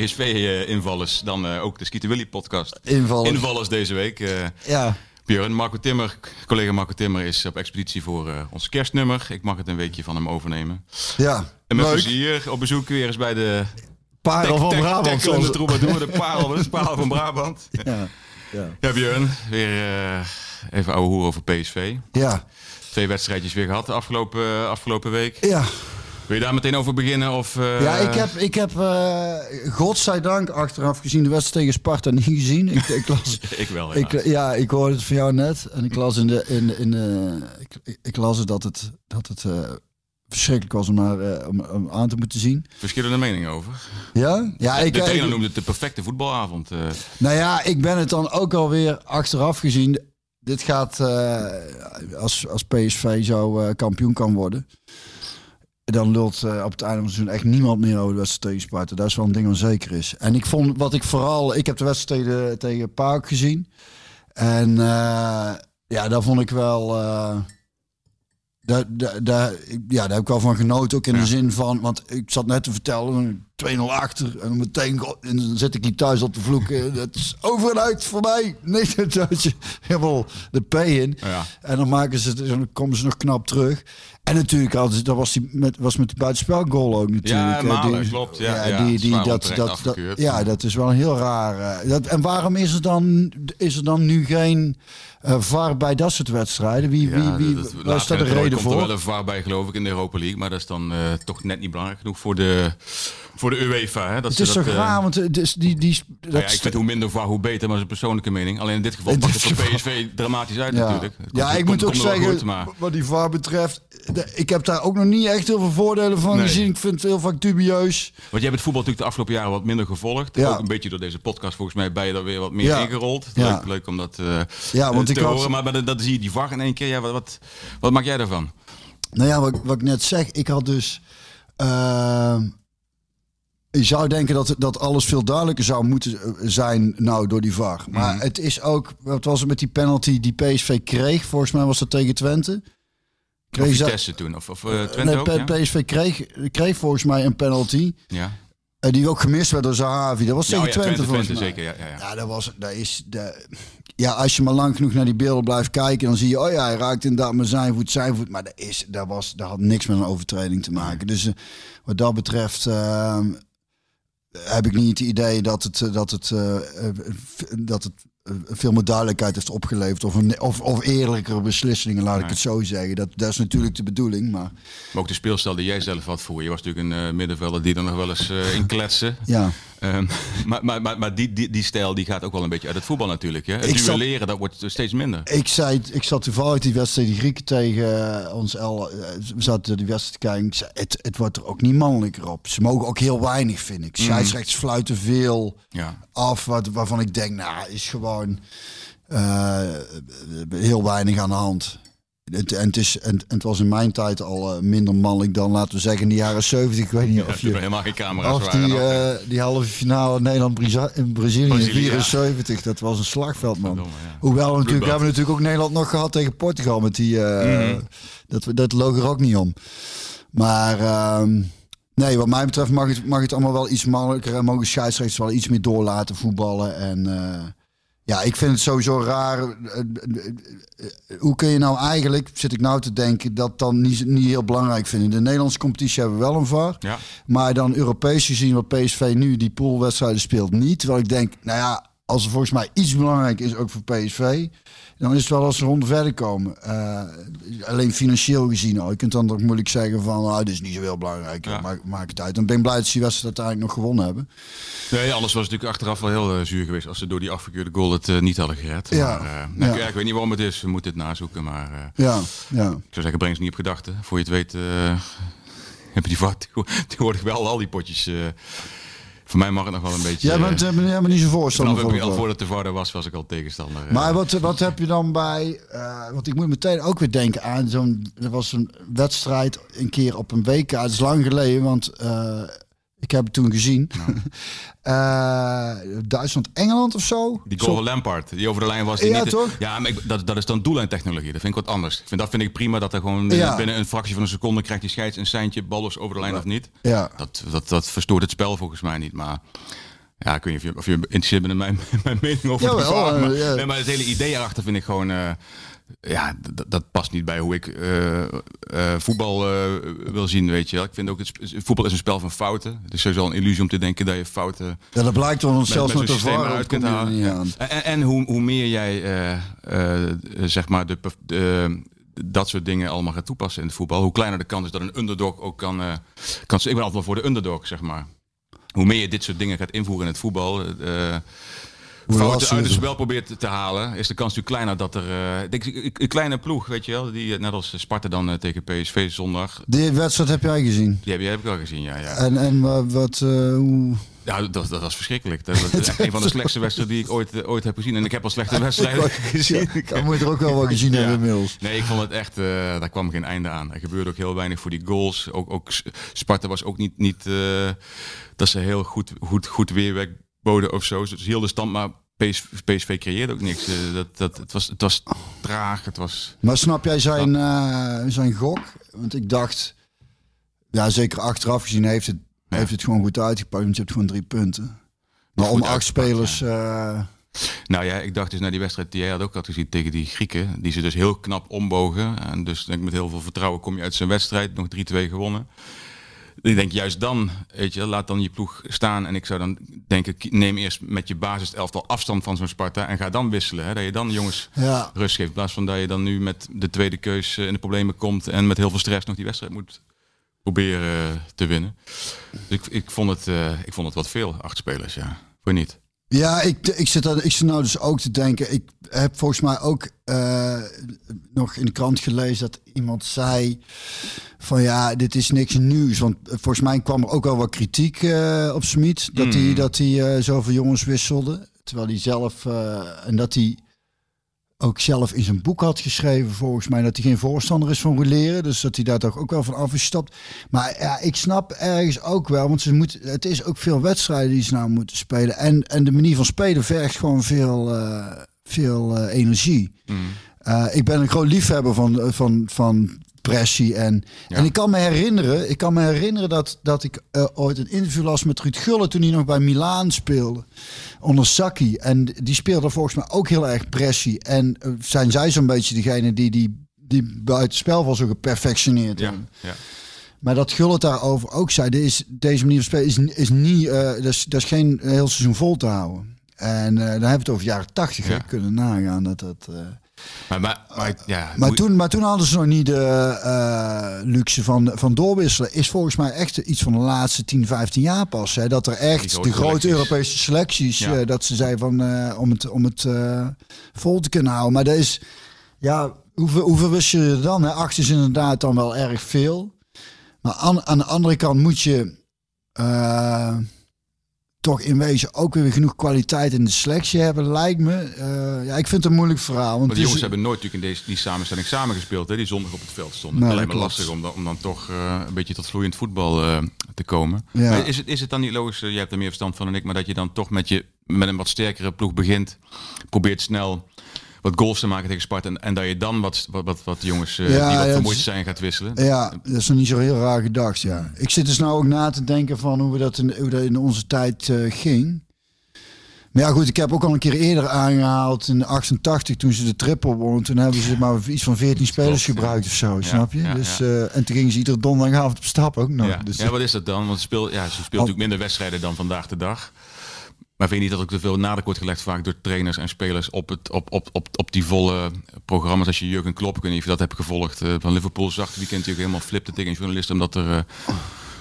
3-0. PSV-invallers, dan eh, ook de Skieten Willy podcast. Invallers. Invallers deze week. eh Ja, Björn, Marco Timmer, collega Marco Timmer is op expeditie voor eh, ons kerstnummer. Ik mag het een weekje van hem overnemen. ja. En met Leuk. plezier op bezoek weer eens bij de Parel van Brabant. zoals- troubadour, de parel, de parel van Brabant. Ja, ja. Ja, Björn, weer even ouwe hoer over PSV. ja, Twee wedstrijdjes weer gehad de afgelopen, afgelopen week. ja. Wil je daar meteen over beginnen? Of, eh, ja ik heb, ik heb uh, godzijdank achteraf gezien de wedstrijd tegen Sparta niet gezien. Ik, ik las, Ik wel, ik, helaas. ja, ik hoorde het van jou net. En ik las in de, in, in de, ik, ik, ik las dat het, dat het uh, verschrikkelijk was om, naar, uh, om, om aan te moeten zien. Verschillende meningen over. Ja? Ja, ik, de trainer ik, noemde het de perfecte voetbalavond. eh. Nou ja, ik ben het dan ook alweer achteraf gezien. Dit gaat, uh, als, als PSV zo uh, kampioen kan worden, dan lult uh, op het einde van het echt niemand meer over de wedstrijd tegen Sparta. Dat is wel een ding wat zeker is. En ik vond wat ik vooral, ik heb de wedstrijd tegen, tegen gezien. En uh, ja, daar vond ik wel. Uh, daar, daar, daar, ja, daar heb ik wel van genoten. Ook in ja. de zin van, want ik zat net te vertellen, 2-0 achter. En meteen en dan zit ik hier thuis op de vloek. Dat is over en uit voor mij. Nee, dat je helemaal de P in. Ja. En dan maken ze, dan komen ze nog knap terug. En natuurlijk dat was die met was met de buitenspelgoal ook natuurlijk. Ja, Malen, die, klopt. Ja, ja, die, die, dat, dat, dat, ja, dat is wel heel raar. Uh, dat, en waarom is er dan, is er dan nu geen uh, VAR bij dat soort wedstrijden? Wie, ja, wie, wie dat, waar is dat de reden komt voor? er wel een VAR bij geloof ik in de Europa League, maar dat is dan uh, toch net niet belangrijk genoeg voor de voor de UEFA. Hè? Dat het is dat, toch raar, want het is die... die dat nou ja, ik vind hoe minder VAR, hoe beter, maar dat is een persoonlijke mening. Alleen in dit geval pakt het voor PSV dramatisch uit ja. natuurlijk. Komt, ja, ik komt, moet ook zeggen, wat die VAR betreft, de, ik heb daar ook nog niet echt heel veel voordelen van nee. gezien. Ik vind het heel vaak dubieus. Want jij hebt het voetbal natuurlijk de afgelopen jaren wat minder gevolgd. Ja. Ook een beetje door deze podcast volgens mij ben je er weer wat meer ingerold. Ja. Leuk, leuk om dat uh, ja, want te ik horen. had... Maar, maar dat zie je die VAR in één keer. Ja, wat, wat, wat maak jij daarvan? Nou ja, wat, wat ik net zeg, ik had dus... Uh, je zou denken dat, dat alles veel duidelijker zou moeten zijn nou door die VAR. Maar mm. het is ook, wat was het met die penalty die PSV kreeg? Volgens mij was dat tegen Twente. Kreeg of Vitesse toen? Of, of uh, Twente nee, ook, ja? PSV kreeg, kreeg volgens mij een penalty. Ja. Uh, die ook gemist werd door Zahavi. Dat was tegen ja, ja, Twente, Twente, volgens Twente, mij. zeker, ja, ja. ja dat was, dat is, de, ja, als je maar lang genoeg naar die beelden blijft kijken, dan zie je, oh ja, hij raakt inderdaad met zijn voet, zijn voet. Maar dat, is, dat, was, dat had niks met een overtreding te maken. Dus uh, wat dat betreft uh, heb ik niet het idee dat het, dat het, uh, dat het veel meer duidelijkheid heeft opgeleverd. Of, een, of, of eerlijkere beslissingen, laat nee. ik het zo zeggen. Dat, dat is natuurlijk de bedoeling. Maar, maar ook de speelstijl die jij zelf had voor. Je was natuurlijk een uh, middenvelder die er nog wel eens uh, in kletsen. Ja. Um, maar maar, maar, maar die, die, die stijl die gaat ook wel een beetje uit het voetbal natuurlijk. Hè? Het Ik zat- duelleren, dat wordt steeds minder. Ik, zei, ik zat toevallig die wedstrijd, die Grieken tegen eh, ons El. eh, We zaten die wedstrijd te kijken. Zei, het, het wordt er ook niet mannelijker op. Ze mogen ook heel weinig, vind ik. Scheidsrechts fluiten veel Ja. af. Wat, waarvan ik denk, nou, is gewoon eh, heel weinig aan de hand. Het, en, het is, en, het was in mijn tijd al eh, minder mannelijk dan, laten we zeggen, in de jaren 70. Ik weet niet Ja, of je... helemaal geen camera's Of die, eh, die halve finale Nederland-Brazilië in Brazilië, Brazilië, ja. 74, dat was een slagveld, man. Verdomme, ja. Hoewel, we natuurlijk, we hebben natuurlijk ook Nederland nog gehad tegen Portugal met die. Mhm. dat, dat loog er ook niet om. Maar ehm, nee, wat mij betreft mag het, mag het allemaal wel iets makkelijker en mogen scheidsrechters wel iets meer door laten voetballen. En ja, ik vind het sowieso raar. eh, eh, eh, hoe kun je nou eigenlijk, zit ik nou te denken, dat dan niet, niet heel belangrijk vinden? In de Nederlandse competitie hebben we wel een VAR. Ja. Maar dan Europees gezien, wat PSV nu die poolwedstrijden speelt, niet. Terwijl ik denk, nou ja, als er volgens mij iets belangrijk is, ook voor PSV, dan is het wel als ze ronde verder komen. Eh, alleen financieel gezien al. Je kunt dan ook moeilijk zeggen van, nou, dit is niet zo heel belangrijk. Ja. Maak, maak het uit. Dan ben ik blij dat ze wedstrijd uiteindelijk nog gewonnen hebben. Nee, alles was natuurlijk achteraf wel heel eh, zuur geweest als ze door die afgekeurde goal het eh, niet hadden gered. Ja. Maar, nou, Ja. ik weet niet waarom het is, we moeten het nazoeken. Maar Ja, ja. ik zou zeggen, breng ze niet op gedachten. Voor je het weet heb je die tegenwoordig wel al die potjes. Voor mij mag het nog wel een beetje... Jij bent, bent niet zo voorstander van ik- al het voordat de VAR er was, was ik al tegenstander. eh. Maar wat, wat heb je dan bij... eh, want ik moet meteen ook weer denken aan zo'n... Er was een wedstrijd een keer op een WK. Het is lang geleden, want eh, ik heb het toen gezien. Eh, Duitsland-Engeland of zo? Die goal Lampard, die over de lijn was. Die Ja, niet, toch? Ja, maar ik, dat, dat is dan doellijntechnologie. Dat vind ik wat anders. Ik vind, dat vind ik prima, dat er gewoon Ja. binnen een fractie van een seconde krijgt die scheids een seintje, bal is over de lijn of niet. Ja. Dat, dat, dat verstoort het spel volgens mij niet. Maar ja, ik weet niet of je, of je geïnteresseerd bent in mijn, mijn mening over Jawel, VAR. eh, nee, maar het hele idee erachter vind ik gewoon... eh, ja, dat past niet bij hoe ik eh, eh, voetbal eh, wil zien, weet je wel. Ik vind ook, het voetbal is een spel van fouten. Het is sowieso een illusie om te denken dat je fouten Ja, dat blijkt wel, met, zelfs met met, de kunt halen. Ja. aan. En, en hoe, hoe meer jij zeg maar de, de, dat soort dingen allemaal gaat toepassen in het voetbal, hoe kleiner de kans is dat een underdog ook kan. kan ik ben altijd wel voor de underdog, zeg maar. Hoe meer je dit soort dingen gaat invoeren in het voetbal, fouten uit het spel probeert te- halen, is de kans natuurlijk kleiner dat er. ik denk, een, kleine ploeg, weet je wel, die eh, net als Sparta dan eh, tegen PSV zondag. Die wedstrijd heb jij gezien. Die heb, heb ik al gezien, ja. ja. En, en wa- wat... hoe... Ja, dat, dat was verschrikkelijk. Dat was een van de slechtste wedstrijden die ik ooit, ooit heb gezien. En ik heb al slechte wedstrijden gezien. Dan moet je er ook wel wat gezien Ja. hebben inmiddels. Nee, ik vond het echt, daar kwam geen einde aan. Er gebeurde ook heel weinig voor die goals. Ook, ook Sparta was ook niet, niet dat ze heel goed, goed, goed weerwerk boden of zo. Dus heel de stand, maar PSV, PSV creëerde ook niks. Eh, dat, dat, het, was, het was traag, het was... Maar snap jij zijn, eh, zijn gok? Want ik dacht, ja, zeker achteraf gezien heeft het, Ja. heeft het gewoon goed uitgepakt. Want je hebt gewoon drie punten. Maar om acht spelers. eh, Nou ja, ik dacht dus naar die wedstrijd die jij had ook had gezien tegen die Grieken. Die ze dus heel knap ombogen. En dus denk ik met heel veel vertrouwen kom je uit zijn wedstrijd. Nog 3-2 gewonnen. Ik denk juist dan, weet je, laat dan je ploeg staan. En ik zou dan denken, neem eerst met je basis elftal afstand van zo'n Sparta. En ga dan wisselen. Hè, dat je dan jongens ja, rust geeft. In plaats van dat je dan nu met de tweede keus eh, in de problemen komt. En met heel veel stress nog die wedstrijd moet proberen eh, te winnen. Dus ik, ik, vond het, eh, ik vond het wat veel, acht spelers, ja. Voor niet. ja ik, ik, zit er, ik zit nou dus ook te denken. Ik heb volgens mij ook eh, nog in de krant gelezen dat iemand zei van ja, dit is niks nieuws. Want volgens mij kwam er ook wel wat kritiek eh, op Smit. Dat hij Mm. dat hij eh, zoveel jongens wisselde. Terwijl hij zelf en dat hij ook zelf in zijn boek had geschreven, volgens mij, dat hij geen voorstander is van roleren. Dus dat hij daar toch ook wel van af is gestapt. Maar ja, ik snap ergens ook wel, want ze moeten, het is ook veel wedstrijden die ze nou moeten spelen. En, en de manier van spelen vergt gewoon veel, veel eh, energie. Eh, ik ben een groot liefhebber van, van, van pressie. En, Ja. en ik kan me herinneren, ik kan me herinneren dat, dat ik eh, ooit een interview las met Ruud Gullit toen hij nog bij Milaan speelde. Onder Sacchi. En die speelde volgens mij ook heel erg pressie. En eh, zijn zij zo'n beetje degene die, die, die buiten spel wel zo geperfectioneerd Ja. Maar dat Gullit daarover ook zei, is, deze manier van spelen is, is niet, eh, dat, is, dat is geen heel seizoen vol te houden. En eh, dan hebben we het over jaren tachtig, Ja. kunnen nagaan dat dat... eh, Maar, maar, maar, ja, maar toen, maar toen hadden ze nog niet de eh, luxe van, van doorwisselen. Is volgens mij echt iets van de laatste 10, 15 jaar pas. Hè? Dat er echt de grote selecties. Europese selecties, Ja. dat ze zeiden van om het, om het vol te kunnen houden. Maar dat is, ja, hoeveel, hoeveel wist je er dan? Hè? Acht is inderdaad dan wel erg veel. Maar aan, aan de andere kant moet je toch in wezen ook weer genoeg kwaliteit in de selectie hebben, lijkt me. Eh, ja, ik vind het een moeilijk verhaal. Want Maar die is- jongens hebben nooit natuurlijk in deze, die samenstelling samengespeeld, hè, die zondag op het veld stonden. Nee, me dat klopt. lastig om dan, om dan toch eh, een beetje tot vloeiend voetbal eh, te komen. Ja. Maar is, het, is het dan niet logisch, jij hebt er meer verstand van dan ik, maar dat je dan toch met, je, met een wat sterkere ploeg begint, probeert snel wat goals te maken tegen Sparta en, en dat je dan wat, wat, wat, wat jongens eh, Ja, die wat vermoeid dus- zijn gaat wisselen? Ja, dat is nog niet zo heel raar gedacht, ja. Ik zit dus nou ook na te denken van hoe, we dat in, hoe dat in onze tijd eh, ging. Maar ja, goed, ik heb ook al een keer eerder aangehaald in 88 toen ze de triple wonnen. Toen hebben ze maar iets van 14 spelers gebruikt of zo, snap je? ja, dus, eh, en toen gingen ze iedere donderdagavond op stap ook nog. ja. Dus, ja, wat is dat dan? Want ze speelt, ja, ze speelt natuurlijk minder wedstrijden dan vandaag de dag. Maar vind je niet dat ook te veel nadruk wordt gelegd vaak door trainers en spelers op, het, op, op, op, op die volle programma's? Als je Jurgen Klopp, ik niet of je dat hebt gevolgd, eh, van Liverpool zag het weekend natuurlijk helemaal flipte tegen een journalist omdat er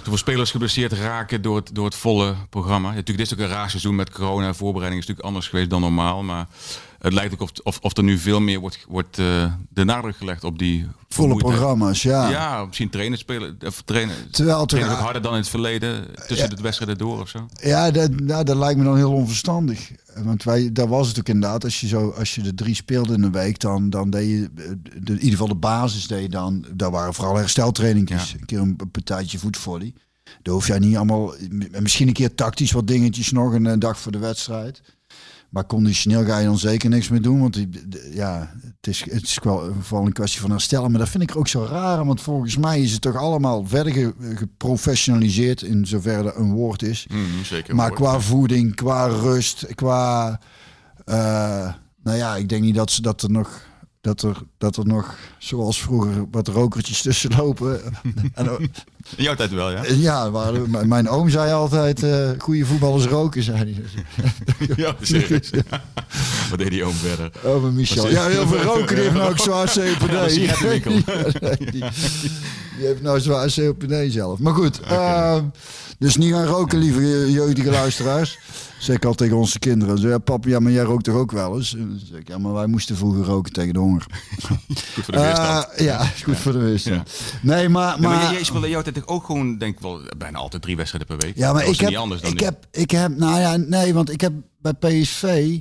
uh, spelers geblesseerd raken door het, door het volle programma. Natuurlijk, dit is ook een raar seizoen met corona. Voorbereiding is natuurlijk anders geweest dan normaal, maar het lijkt ook of, of, of er nu veel meer wordt, wordt uh, de nadruk gelegd op die volle programma's. Ja. ja, misschien trainen spelen, of trainen, Terwijl trainen ook harder dan in het verleden tussen Ja. de wedstrijden door of zo. Ja, dat, nou, dat lijkt me dan heel onverstandig. Want wij, daar was het ook inderdaad. Als je, zo, als je de drie speelde in een week, dan, dan deed je, eh, de, in ieder geval de basis deed je dan. Daar waren vooral hersteltrainingjes. Ja. Een keer een partijtje voetvolley. Daar hoef jij niet allemaal, misschien een keer tactisch wat dingetjes nog een eh, dag voor de wedstrijd. Maar conditioneel ga je dan zeker niks meer doen. Want ja, het is, het is wel vooral een kwestie van herstellen. Maar dat vind ik ook zo raar. Want volgens mij is het toch allemaal verder ge- geprofessionaliseerd. In zover dat een woord is. Mhm, zeker. Maar qua voeding, qua rust, qua. eh, nou ja, ik denk niet dat, ze, dat er nog. Dat er, dat er nog, zoals vroeger, wat rokertjes tussen lopen. en, In jouw tijd wel, ja? ja, waar, m- mijn oom zei altijd: eh goede voetballers roken, zei hij. Ja, serieus. Wat deed die oom verder? Over Michel. Ja, heel veel roken. Die heeft nou ook zwaar COPD. Ja. Ja, die, die heeft nou zwaar COPD zelf. Maar goed, ehm, dus niet gaan roken, lieve je- jeugdige luisteraars. Zeg ik al tegen onze kinderen. Zo, ja, pap, ja, maar jij rookt toch ook wel eens? En zeg ik, ja, maar wij moesten vroeger roken tegen de honger. Goed voor de weerstand. Eh, ja, goed voor de weerstand. Ja. Nee, maar... Ja, maar, maar jij speelde jouw tijd ook gewoon, denk ik wel, bijna altijd drie wedstrijden per week. Ja, maar ik heb, niet anders dan ik nu. heb, ik heb, nou ja, nee, want ik heb bij PSV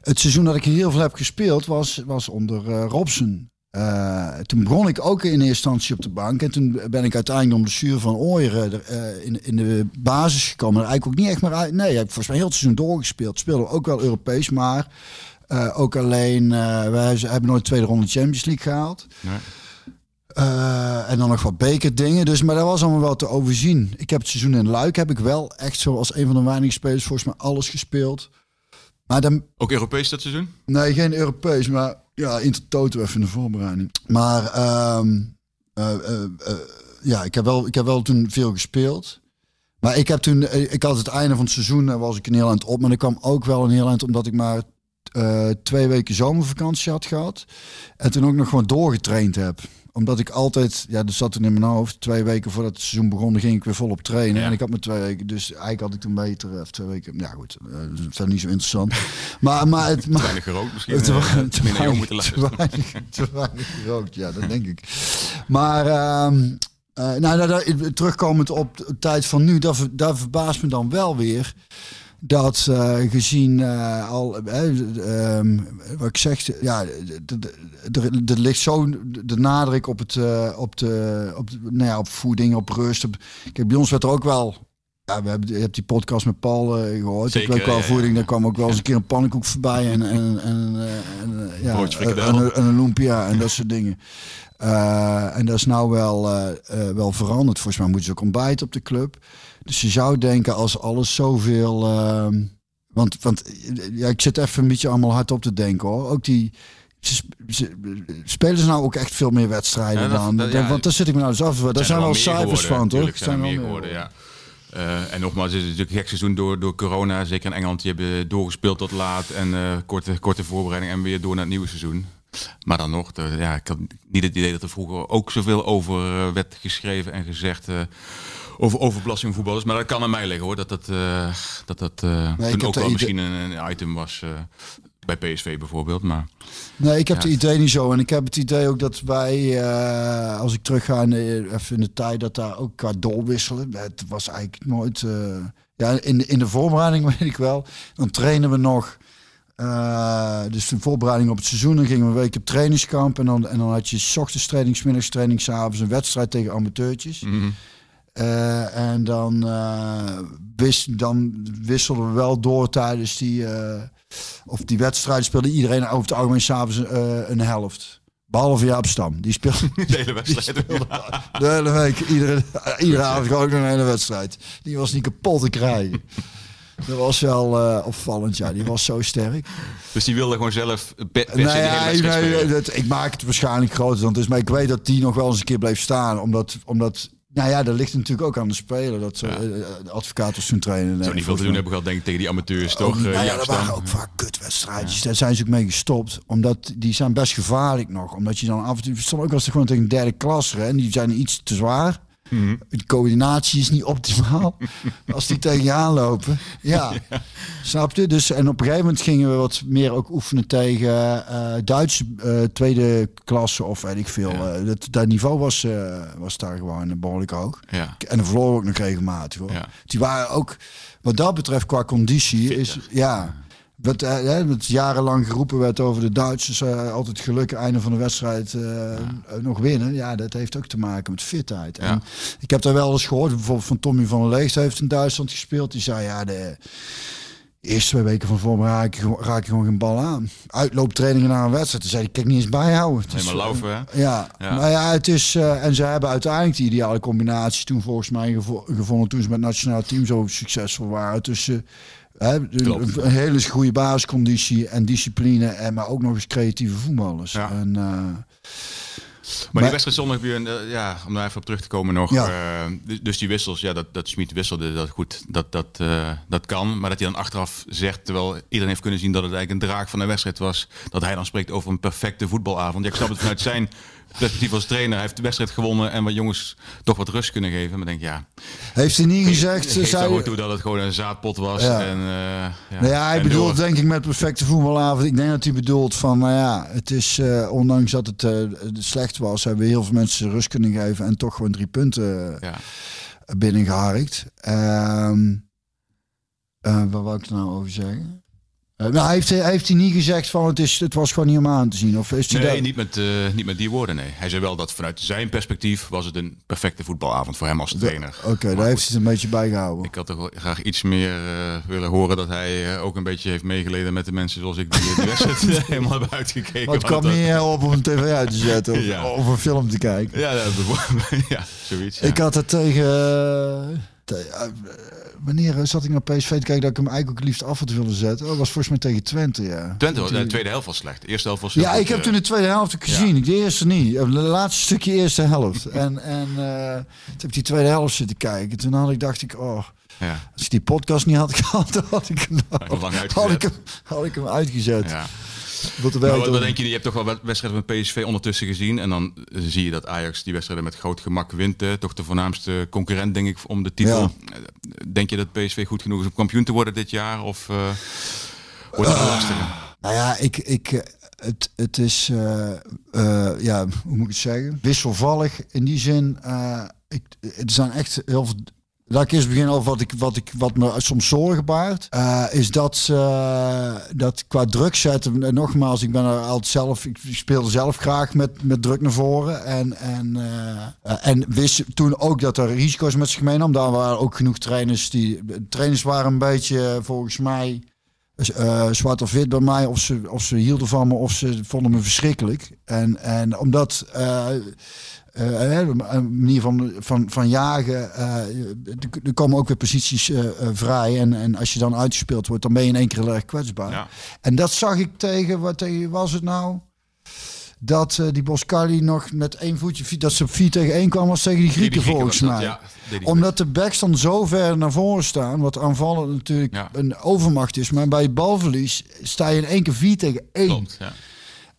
het seizoen dat ik heel veel heb gespeeld was, was onder eh, Robson. Eh, toen begon ik ook in eerste instantie op de bank en toen ben ik uiteindelijk om de zuur van Ooyeren er, eh, in, in de basis gekomen. Er eigenlijk ook niet echt meer uit. Nee, ik heb volgens mij heel het seizoen doorgespeeld. Speelde ook wel Europees, maar eh, ook alleen. wij hebben nooit de tweede ronde Champions League gehaald. Nee. En dan nog wat bekerdingen. Dus, maar dat was allemaal wel te overzien. Ik heb het seizoen in Luik heb ik wel echt zo als een van de weinige spelers volgens mij alles gespeeld. Maar dan, Ook Europees dat seizoen? nee, geen Europees, maar ja, Intertoto even in de voorbereiding. Maar ehm, eh, eh, eh, ja, ik heb, wel, ik heb wel toen veel gespeeld. Maar ik heb toen, ik had het einde van het seizoen, was ik een heel op. Maar dat kwam ook wel heel eind omdat ik maar twee weken zomervakantie had gehad. En toen ook nog gewoon doorgetraind heb. Omdat ik altijd, ja, dat zat toen in mijn hoofd. Twee weken voordat het seizoen begon, ging ik weer volop trainen. Ja. En ik had maar twee weken. Dus eigenlijk had ik toen beter, of twee weken. Ja, goed, eh, dat is verder niet zo interessant. maar, maar het. Maar, Weinig gerookt misschien. te, eh, te te weinig, te weinig, te weinig gerookt, ja, dat denk ik. Maar eh, nou, nou, terugkomend op de tijd van nu, dat verbaast me dan wel weer. Dat eh, gezien eh, al, eh, ehm, wat ik zeg, ja, er, ligt zo de nadruk op het, op de, op nou ja, op voeding, op rust. Op, kijk, bij ons werd er ook wel, ja, we hebben, je hebt die podcast met Paul eh, gehoord. Zeker, wel ja, ja. voeding, daar kwam ook wel eens een keer een pannenkoek voorbij en, en, en, en, ja, Broodje en, frikandel. en, en een lumpia en dat soort dingen. En dat is nou wel, wel veranderd. Volgens mij moeten ze ook ontbijten op de club. Dus je zou denken als alles zoveel... ehm, want want eh, ja, ik zit even een beetje allemaal hard op te denken hoor. Ook die... Ze, sp- ze- spelen ze nou ook echt veel meer wedstrijden Ja, dat- dan? dat- ja. want daar zit ik me nou eens af. Daar zijn, wel cijfers van, toch? tuurlijk zijn er wel meer geworden, ja. Eh, en nogmaals, het is natuurlijk een gek seizoen door, door corona. Zeker in Engeland, die hebben doorgespeeld tot laat. En eh, korte, korte voorbereiding en weer door naar het nieuwe seizoen. Maar dan nog, de- ja, ik had niet het idee dat er vroeger ook zoveel over eh, werd geschreven en gezegd. eh, over overbelasting voetballers. Maar dat kan aan mij liggen hoor. Dat dat, eh, dat, dat ik toen ook wel misschien een, een item was. eh, bij PSV bijvoorbeeld. Maar Nee, ik heb Ja. het idee niet zo. En ik heb het idee ook dat wij, als ik terugga in de, even in de tijd, dat daar ook qua doorwisselen. Het was eigenlijk nooit. ja, in de, in de voorbereiding weet ik wel. Dan trainen we nog. dus de voorbereiding op het seizoen. Dan gingen we een week op trainingskamp. En dan, en dan had je 's ochtends training, 's middags training, 's avonds een wedstrijd tegen amateurtjes. mhm. Eh, en dan, eh, wis, dan wisselden we wel door tijdens die, eh, of die wedstrijd speelde iedereen over het algemeen s'avonds een helft. Behalve Jaap Stam. Die speelde de hele wedstrijd. de hele week, iedere, iedere avond gewoon nog een hele wedstrijd. Die was niet kapot te krijgen. Dat was wel opvallend, ja. Die was zo sterk. Dus die wilde gewoon zelf per, Nee, hele ja, nee, dat, ik maak het waarschijnlijk groter dan het is. Maar ik weet dat die nog wel eens een keer bleef staan. Omdat, omdat nou ja, dat ligt natuurlijk ook aan de speler. Dat ze Ja. eh, de advocaat toen trainen. Zou niet veel te doen hebben gehad, denk ik, tegen die amateurs, toch? Niet. eh, nou ja, dat waren ook vaak kutwedstrijdjes. Daar zijn ze ook mee gestopt. Omdat die zijn best gevaarlijk nog. Omdat je dan af en toe... Stond ook als ze gewoon tegen een derde klas en Die zijn iets te zwaar. Mhm. De coördinatie is niet optimaal. als die tegen je aanlopen. Ja. Snap je? Dus, en op een gegeven moment gingen we wat meer ook oefenen tegen eh Duitse eh, tweede klasse of weet ik veel. Ja. Eh, dat, dat niveau was, was daar gewoon behoorlijk hoog. Ja. En de verloren ook nog regelmatig hoor. Ja. Die waren ook, wat dat betreft, qua conditie is ja. Wat, eh, wat jarenlang geroepen werd over de Duitsers, eh, altijd gelukkig einde van de wedstrijd eh, nog winnen. Ja, dat heeft ook te maken met fitheid. Ja. En ik heb daar wel eens gehoord, bijvoorbeeld van Tommy van der Leegte heeft in Duitsland gespeeld. Die zei ja, de eerste twee weken van vorm raak je, gewoon- raak je gewoon geen bal aan. Uitlooptrainingen naar een wedstrijd. Toen zei ik, ik niet eens bijhouden. Het is, Helemaal laufen, hè? Ja, Ja. maar ja, het is. en ze hebben uiteindelijk die ideale combinatie toen volgens mij gevo- gevonden toen ze met het nationale team zo succesvol waren. Tussen hè, een, hele goede basisconditie en discipline, en maar ook nog eens creatieve voetballers. Ja. En, eh, Maar, Maar- die wedstrijd zondag weer, eh, ja, om daar even op terug te komen nog. Ja. eh, dus- dus die wissels, ja, dat, dat Schmid wisselde, dat goed, dat, dat, dat kan. Maar dat hij dan achteraf zegt, terwijl iedereen heeft kunnen zien dat het eigenlijk een draak van de wedstrijd was, dat hij dan spreekt over een perfecte voetbalavond. Ja, ik snap het vanuit zijn perspectief als trainer. Hij heeft de wedstrijd gewonnen en wat jongens toch wat rust kunnen geven. Maar denk, ja, heeft hij niet gezegd? geef zei, ook toe dat het gewoon een zaadpot was. Ja. En, eh, ja, Nou ja, hij en bedoelt door. denk ik met perfecte voetbalavond. Ik denk dat hij bedoelt van, nou ja, het is, eh, ondanks dat het eh, slecht was, hebben we heel veel mensen rust kunnen geven en toch gewoon drie punten Ja. binnengeharkt. Eh wat wou ik er nou over zeggen? Eh, nou, heeft, hij- heeft hij niet gezegd van het, is, het was gewoon niet om aan te zien? Of is hij Nee, daar- niet met, eh, niet met die woorden, nee. Hij zei wel dat vanuit zijn perspectief was het een perfecte voetbalavond voor hem als trainer. Oké, Maar daar heeft hij het een beetje bij gehouden. Ik had toch graag iets meer eh, willen horen dat hij eh, ook een beetje heeft meegeleden met de mensen zoals ik die de wedstrijd eh, helemaal hebben uitgekeken. Wat kwam Want dat- niet eh, op om een tv uit te zetten of, Ja. of een film te kijken. Ja, ja, bijvoorbeeld- ja, zoiets. Ja. Ik had het tegen. eh, te- eh, wanneer zat ik naar PSV te kijken dat ik hem eigenlijk ook het liefst af had willen zetten? Dat was volgens mij tegen Twente, ja. Twente, was- de tweede helft was slecht. De eerste helft was Ja, ik heb eh, toen de tweede helft gezien. Ik De eerste niet. Het laatste stukje eerste helft. en en eh, toen heb ik die tweede helft zitten kijken. Toen had ik, dacht ik, oh, Ja, als ik die podcast niet had gehad, had ik hem, had ik hem, had ik hem uitgezet. ja. Wat, wat, wat denk je, je hebt toch wel wed- wedstrijden van PSV ondertussen gezien. En dan eh, zie je dat Ajax die wedstrijden met groot gemak wint. Toch de voornaamste concurrent, denk ik, om de titel. Ja. Eh, Denk je dat PSV goed genoeg is om kampioen te worden dit jaar? Of eh, wordt dat een lastige? Nou ja, ik, ik, het, het is, ja, hoe moet ik het zeggen? Wisselvallig in die zin. eh, ik, er zijn echt heel veel. Laat ik eerst over wat, ik, wat, ik, wat me soms zorgen baart. Eh, is dat, eh, dat qua druk zetten. en Nogmaals, ik ben er altijd zelf. Ik speelde zelf graag met, met druk naar voren. En, en, eh, eh, en wist toen ook dat er risico's met zich meenam. Daar waren ook genoeg trainers die. Trainers waren een beetje eh, volgens mij eh, zwart of wit bij mij. Of ze, of ze hielden van me of ze vonden me verschrikkelijk. En, en omdat hè, een manier van, van, van jagen. eh, er- komen ook weer posities eh, vrij. En, en als je dan uitgespeeld wordt, dan ben je in één keer heel erg kwetsbaar. Ja. En dat zag ik tegen, wat tegen was het nou? Dat die Boscali nog met één voetje, dat ze op 4 tegen 1 kwam als tegen die Grieken, Die volgens was dat, mij ja, omdat de backs dan zo ver naar voren staan, wat aanvallen natuurlijk Ja. een overmacht is. Maar bij balverlies sta je in één keer 4 tegen 1. goed. Klopt, ja.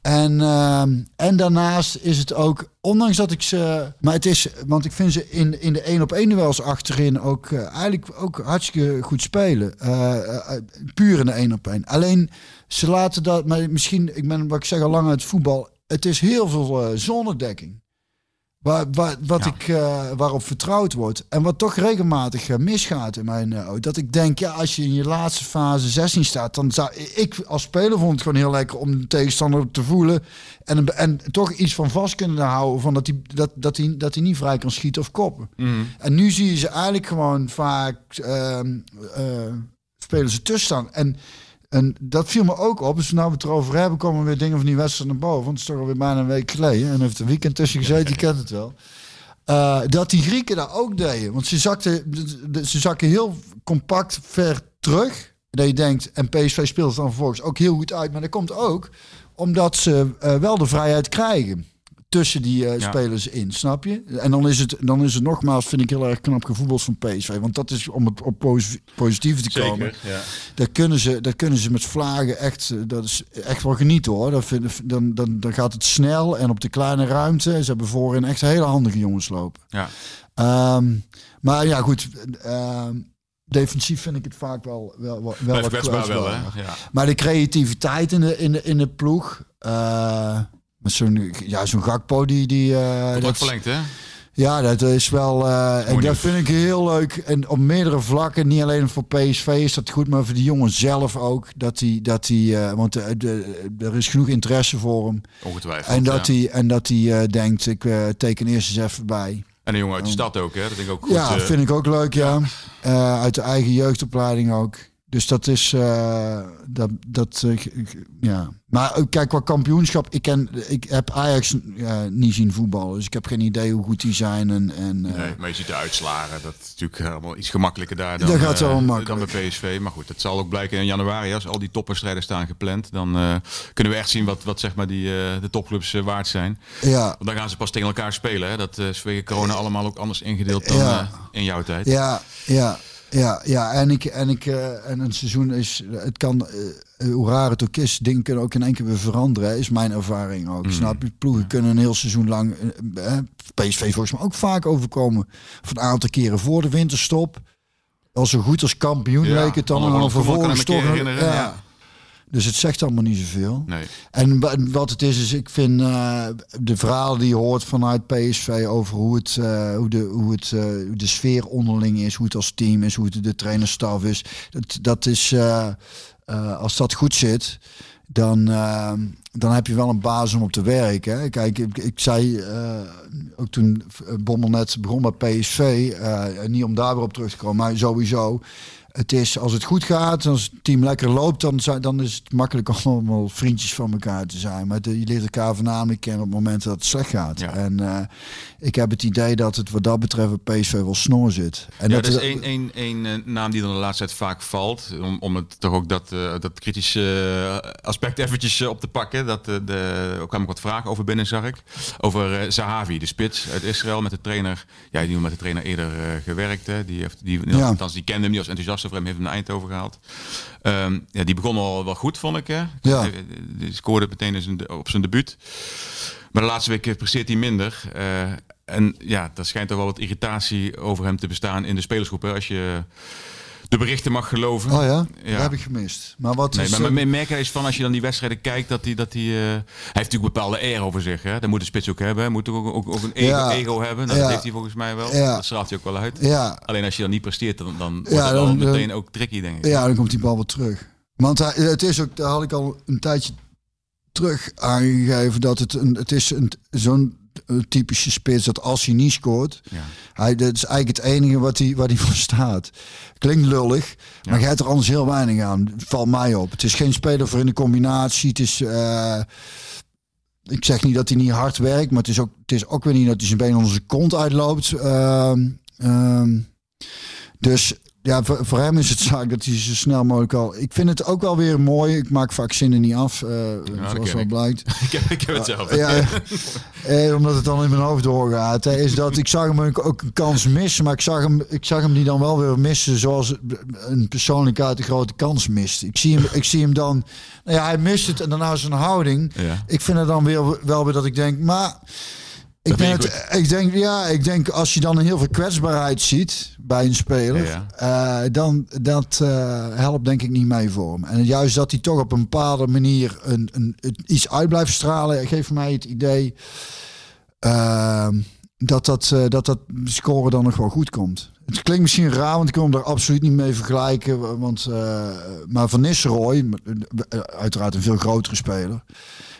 En, ehm, en daarnaast is het ook, ondanks dat ik ze. Maar het is, want ik vind ze in, in de één op één duels achterin ook eh, eigenlijk ook hartstikke goed spelen. Eh, puur in de één op één. Alleen ze laten dat, maar misschien, ik ben wat ik zeg al lang uit voetbal. Het is heel veel zonnedekking. Waar, waar, wat Ja. ik, eh, waarop vertrouwd wordt. En wat toch regelmatig eh, misgaat in mijn eh, Dat ik denk, ja, als je in je laatste fase 16 staat, dan zou ik als speler vond het gewoon heel lekker om de tegenstander te voelen. En, en toch iets van vast kunnen houden. Van dat hij dat, dat hij dat hij niet vrij kan schieten of koppen. En nu zie je ze eigenlijk gewoon vaak ehm, eh, spelen ze tussen staan. En, en dat viel me ook op. Dus nou we het erover hebben, komen weer dingen van die wedstrijd naar boven. Want het is toch alweer bijna een week geleden. En heeft een weekend tussen gezeten, je kent het wel. Eh, dat die Grieken daar ook deden. Want ze zakten, ze zakken heel compact ver terug. Dat je denkt, en PSV speelt het dan vervolgens ook heel goed uit. Maar dat komt ook omdat ze eh, wel de vrijheid krijgen. Tussen die eh, Ja. spelers in, snap je? En dan is, het, dan is het nogmaals, vind ik heel erg knap gevoetbald van PSV. Want dat is om het op posi- positieve te komen. ja. Daar kunnen ze, daar kunnen ze met vlagen echt, eh, dat is echt wel genieten hoor. Dat vind, dan, dan, dan gaat het snel en op de kleine ruimte. Ze hebben voorin echt hele handige jongens lopen. Ja. Ehm, maar ja, goed. ehm, defensief vind ik het vaak wel, wel, wel, wel Blijft wat kwetsbaar wel, hè? Ja. Maar de creativiteit in de, in de, in de ploeg. eh, met zo'n ja, zo'n Gakpo die... die eh, Wordt dat, verlengd, hè? ja, dat is wel... eh, en dat vind ik heel leuk. En op meerdere vlakken, niet alleen voor PSV is dat goed, maar voor die jongen zelf ook. Dat hij, dat hij eh, want de, de- er is genoeg interesse voor hem. Ongetwijfeld. En dat ja. hij, en dat hij eh, denkt, ik eh, teken eerst eens even bij. En een jongen uit de stad ook, hè? Dat denk ik ook goed. ja, eh, vind ik ook leuk, ja. Eh, uit de eigen jeugdopleiding ook. Dus dat is, eh, dat, dat eh, ja. Maar ook, kijk, qua kampioenschap, ik, ken, ik heb Ajax eh, niet zien voetballen. Dus ik heb geen idee hoe goed die zijn. En, en, eh, Nee, maar je ziet de uitslagen. Dat is natuurlijk allemaal iets gemakkelijker daar dan, Dat gaat wel eh, makkelijk. dan bij PSV. Maar goed, dat zal ook blijken in januari. Als al die topwedstrijden staan gepland, dan eh, kunnen we echt zien wat, wat zeg maar die, eh, de topclubs eh, waard zijn. ja, Want dan gaan ze pas tegen elkaar spelen. Hè? Dat eh, is corona allemaal ook anders ingedeeld dan Ja. eh, in jouw tijd. ja, ja, ja, ja. En, ik, en, ik, eh, en een seizoen is, het kan, eh, hoe raar het ook is, dingen kunnen ook in één keer weer veranderen. Is mijn ervaring ook. Snap je? Ploegen kunnen een heel seizoen lang, eh, eh, PSV volgens mij ook vaak overkomen. Van een aantal keren voor de winterstop. Al zo goed als kampioen Ja, leek het dan. En dan vervolgens toch... een herinneren, ja. Dus het zegt allemaal niet zoveel. Nee. En wa- wat het is, is ik vind eh, de verhalen die je hoort vanuit PSV over hoe, het, eh, hoe, de, hoe, het, eh, hoe de sfeer onderling is, hoe het als team is, hoe het de trainerstaf is. Dat, dat is, als dat goed zit, dan, eh, dan heb je wel een basis om op te werken. Hè. Kijk, ik, ik zei ook toen Bommel net begon bij PSV, niet om daar weer op terug te komen, maar sowieso. Het is, als het goed gaat, als het team lekker loopt, dan, zijn- dan is het makkelijk om allemaal vriendjes van elkaar te zijn. Maar de, je leert elkaar voornamelijk kennen op het moment dat het slecht gaat. Ja. En eh, ik heb het idee dat het wat dat betreft bij PSV wel snor zit. En ja, dat dat is één, één eh, naam die dan de laatste tijd vaak valt. Om, om het toch ook dat, eh, dat kritische aspect eventjes op te pakken. Dat, eh, de, ook wat vragen over binnen, zag ik. Over Zahavi, de spits uit Israël met de trainer. Ja, die met de trainer eerder gewerkt. Hè. Die, heeft, die, Ja. althans, die kende hem niet als enthousiast hem, heeft hem naar Eindhoven gehaald. Ehm, ja, die begon al wel goed, vond ik. Hè. Ja. Die- Die scoorde meteen op zijn debuut. Maar de laatste weken presteert hij minder. Eh, en ja, er schijnt toch wel wat irritatie over hem te bestaan in de spelersgroep. Hè, als je de berichten mag geloven. Oh ja? Ja. Dat heb ik gemist. Maar wat Nee, is... maar eh, mijn merk is van als je dan die wedstrijden kijkt, dat hij, dat hij, eh, hij heeft natuurlijk bepaalde eer over zich. Hè? Dat moet de spits ook hebben. Hij moet ook, ook, ook een ego, Ja. ego hebben. Nou, Ja. Dat heeft hij volgens mij wel. Ja. Dat straalt hij ook wel uit. ja, Alleen als je dan niet presteert, dan, dan wordt het wel dan- meteen ook tricky, denk ik. ja, dan komt die bal weer terug. Want hij, het is ook, daar had ik al een tijdje terug aangegeven, dat het, een, het is een, zo'n eh, typische spits dat als hij niet scoort, Ja. Hij, dat is eigenlijk het enige wat hij, waar hij voor staat. Klinkt lullig, maar je hebt er anders heel weinig aan. Valt mij op. Het is geen speler voor in de combinatie. Het is, eh, ik zeg niet dat hij niet hard werkt, maar het is ook, het is ook weer niet dat hij zijn been onder zijn kont uitloopt. Ehm, ehm, dus ja, voor, voor hem is het zaak dat hij zo snel mogelijk al. Ik vind het ook wel weer mooi. Ik maak vaak zinnen niet af, eh, zoals ken wel blijkt. ik, heb, ik heb het zelf. Ja, eh, omdat het dan in mijn hoofd doorgaat. Hè, is dat ik zag hem ook ook een kans missen, maar ik zag hem, ik zag hem die dan wel weer missen zoals een persoonlijkheid een grote kans mist. Ik zie hem, ik zie hem dan, nou ja, hij mist het en daarna zijn houding. Ja. Ik vind het dan weer wel weer dat ik denk, maar ik, het, ik denk, ja, ik denk als je dan heel veel kwetsbaarheid ziet bij een speler, Ja, eh, dan dat eh, helpt denk ik niet mee voor hem. En juist dat hij toch op een bepaalde manier een, een, een- iets uit blijft stralen, geeft mij het idee ehm, dat, dat, eh, dat dat scoren dan nog wel goed komt. Het klinkt misschien raar, want ik wil hem daar absoluut niet mee vergelijken. Want, maar Van Nistelrooy, uiteraard een veel grotere speler.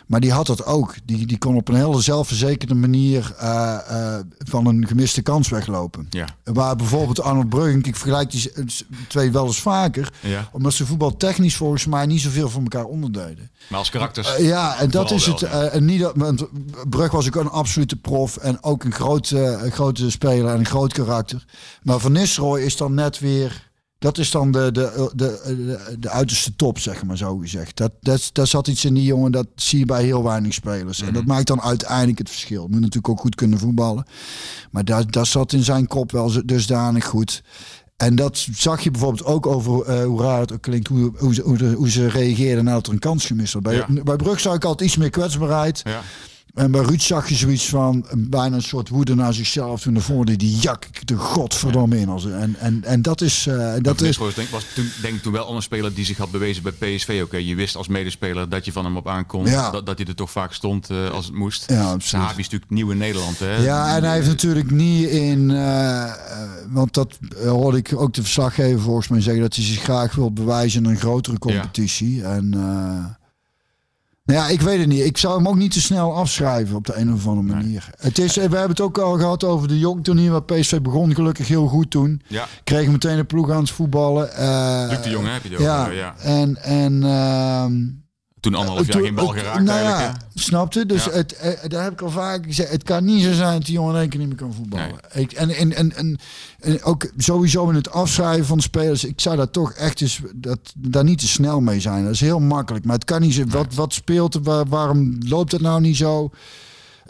Maar die had dat ook. Die, die kon op een hele zelfverzekerde manier eh, eh, van een gemiste kans weglopen. Ja. Waar bijvoorbeeld Arnold Brugink, ik vergelijk die twee wel eens vaker. Ja. Omdat ze voetbaltechnisch volgens mij niet zoveel van elkaar onderdeden. Maar als karakters. Eh, ja, en dat is wel, het. ja. en niet dat, want Brug was ook een absolute prof en ook een grote, grote speler en een groot karakter. Maar Van Nistelrooy is dan net weer. Dat is dan de, de, de, de, de uiterste top, zeg maar zo gezegd. Dat, dat, daar zat iets in die jongen, dat zie je bij heel weinig spelers. En dat maakt dan uiteindelijk het verschil. Moet natuurlijk ook goed kunnen voetballen. Maar dat, dat zat in zijn kop wel dusdanig goed. En dat zag je bijvoorbeeld ook over eh, hoe raar het ook klinkt, hoe, hoe, ze, hoe, hoe ze reageerden nadat er een kans gemist werd. Bij, Ja. bij Brug zag ik altijd iets meer kwetsbaarheid. Ja. En bij Ruud zag je zoiets van een, bijna een soort woede naar zichzelf. Toen de voorde die jak de godverdomme in. Als, en, en, en dat is... eh, dat Dat is denk, was toen, denk toen wel een speler die zich had bewezen bij PSV. Oké, je wist als medespeler dat je van hem op aankon. Ja. Dat, dat hij er toch vaak stond eh, als het moest. Ja, absoluut. Is natuurlijk nieuw in Nederland. Hè? Ja, en hij heeft natuurlijk niet in... eh, eh, want dat eh, hoorde ik ook de verslaggever volgens mij zeggen... dat hij zich graag wil bewijzen in een grotere competitie. En... nou ja, ik weet het niet. Ik zou hem ook niet te snel afschrijven op de een of andere manier. Het is, we hebben het ook al gehad over de jong hij bij PSV begon. Gelukkig heel goed toen. Ja, Kreeg meteen een ploeg aan het voetballen. Eh, Luc de Jong heb je het ja. Ja. en... en ehm, Toen anderhalf jaar toen- geen bal geraakt nou ja, snapte? Dus het, eh, daar heb ik al vaak gezegd. Het kan niet zo zijn dat die jongen in één keer niet meer kan voetballen. Ik, en, en, en, ook sowieso in het afschrijven van spelers. Ik zou daar toch echt eens dat, daar niet te snel mee zijn. Dat is heel makkelijk. Maar het kan niet zo. Wat, wat speelt er? Waar- waarom loopt het nou niet zo?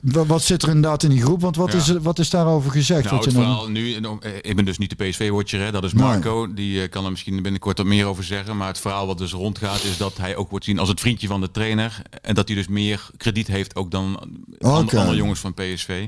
Wa- Wat zit er inderdaad in die groep? Want wat, Ja. is, wat is daarover gezegd? Nou, wat je het verhaal nu, eh, ik ben dus niet de PSV-watcher, dat is Nee. Marco. Die eh, kan er misschien binnenkort wat meer over zeggen. Maar het verhaal wat dus rondgaat is dat hij ook wordt zien als het vriendje van de trainer. En dat hij dus meer krediet heeft ook dan andere jongens van PSV.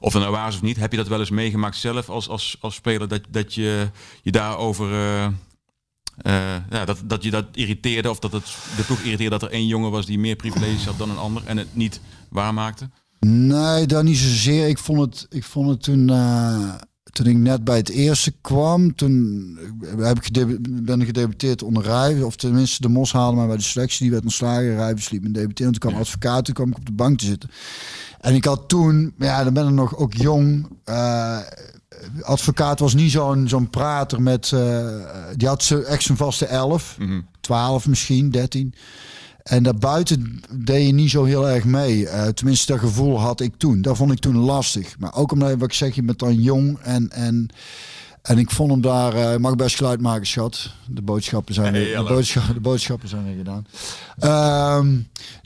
Of dat nou waar is of niet, heb je dat wel eens meegemaakt zelf als, als, als speler? Dat, dat je je daarover... eh, ja, dat, dat je dat irriteerde of dat het de ploeg irriteerde dat er één jongen was die meer privileges had dan een ander en het niet waarmaakte? Nee, dat niet zozeer. Ik vond het, ik vond het toen, eh, toen ik net bij het eerste kwam. Toen heb ik ben ik gedebuteerd onder Rij. Of tenminste, de Mos haalde mij bij de selectie. Die werd ontslagen. Rij besliet me debuteren. Toen kwam advocaat. Toen kwam ik op de bank te zitten. En ik had toen, ja, dan ben ik nog ook jong. eh, advocaat was niet zo'n zo'n prater met. eh, die had ze echt zijn vaste elf. 12 misschien, 13. En daarbuiten deed je niet zo heel erg mee. Eh, tenminste, dat gevoel had ik toen. Dat vond ik toen lastig. Maar ook omdat, wat ik zeg, je bent dan jong. En, en, en ik vond hem daar... eh mag best geluid maken, schat. De boodschappen zijn, Hey, de, boodschappen, de boodschappen zijn weer gedaan. Ehm,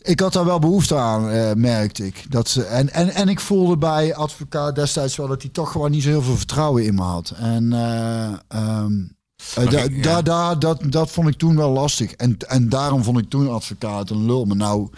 ik had daar wel behoefte aan, eh, merkte ik. Dat, ze- en, en, en ik voelde bij advocaat destijds wel dat hij toch gewoon niet zo heel veel vertrouwen in me had. En... ehm, eh, Maar da- ik- ja. da- da- dat, dat vond ik toen wel lastig. En, en daarom vond ik toen advocaat een lul. Maar nou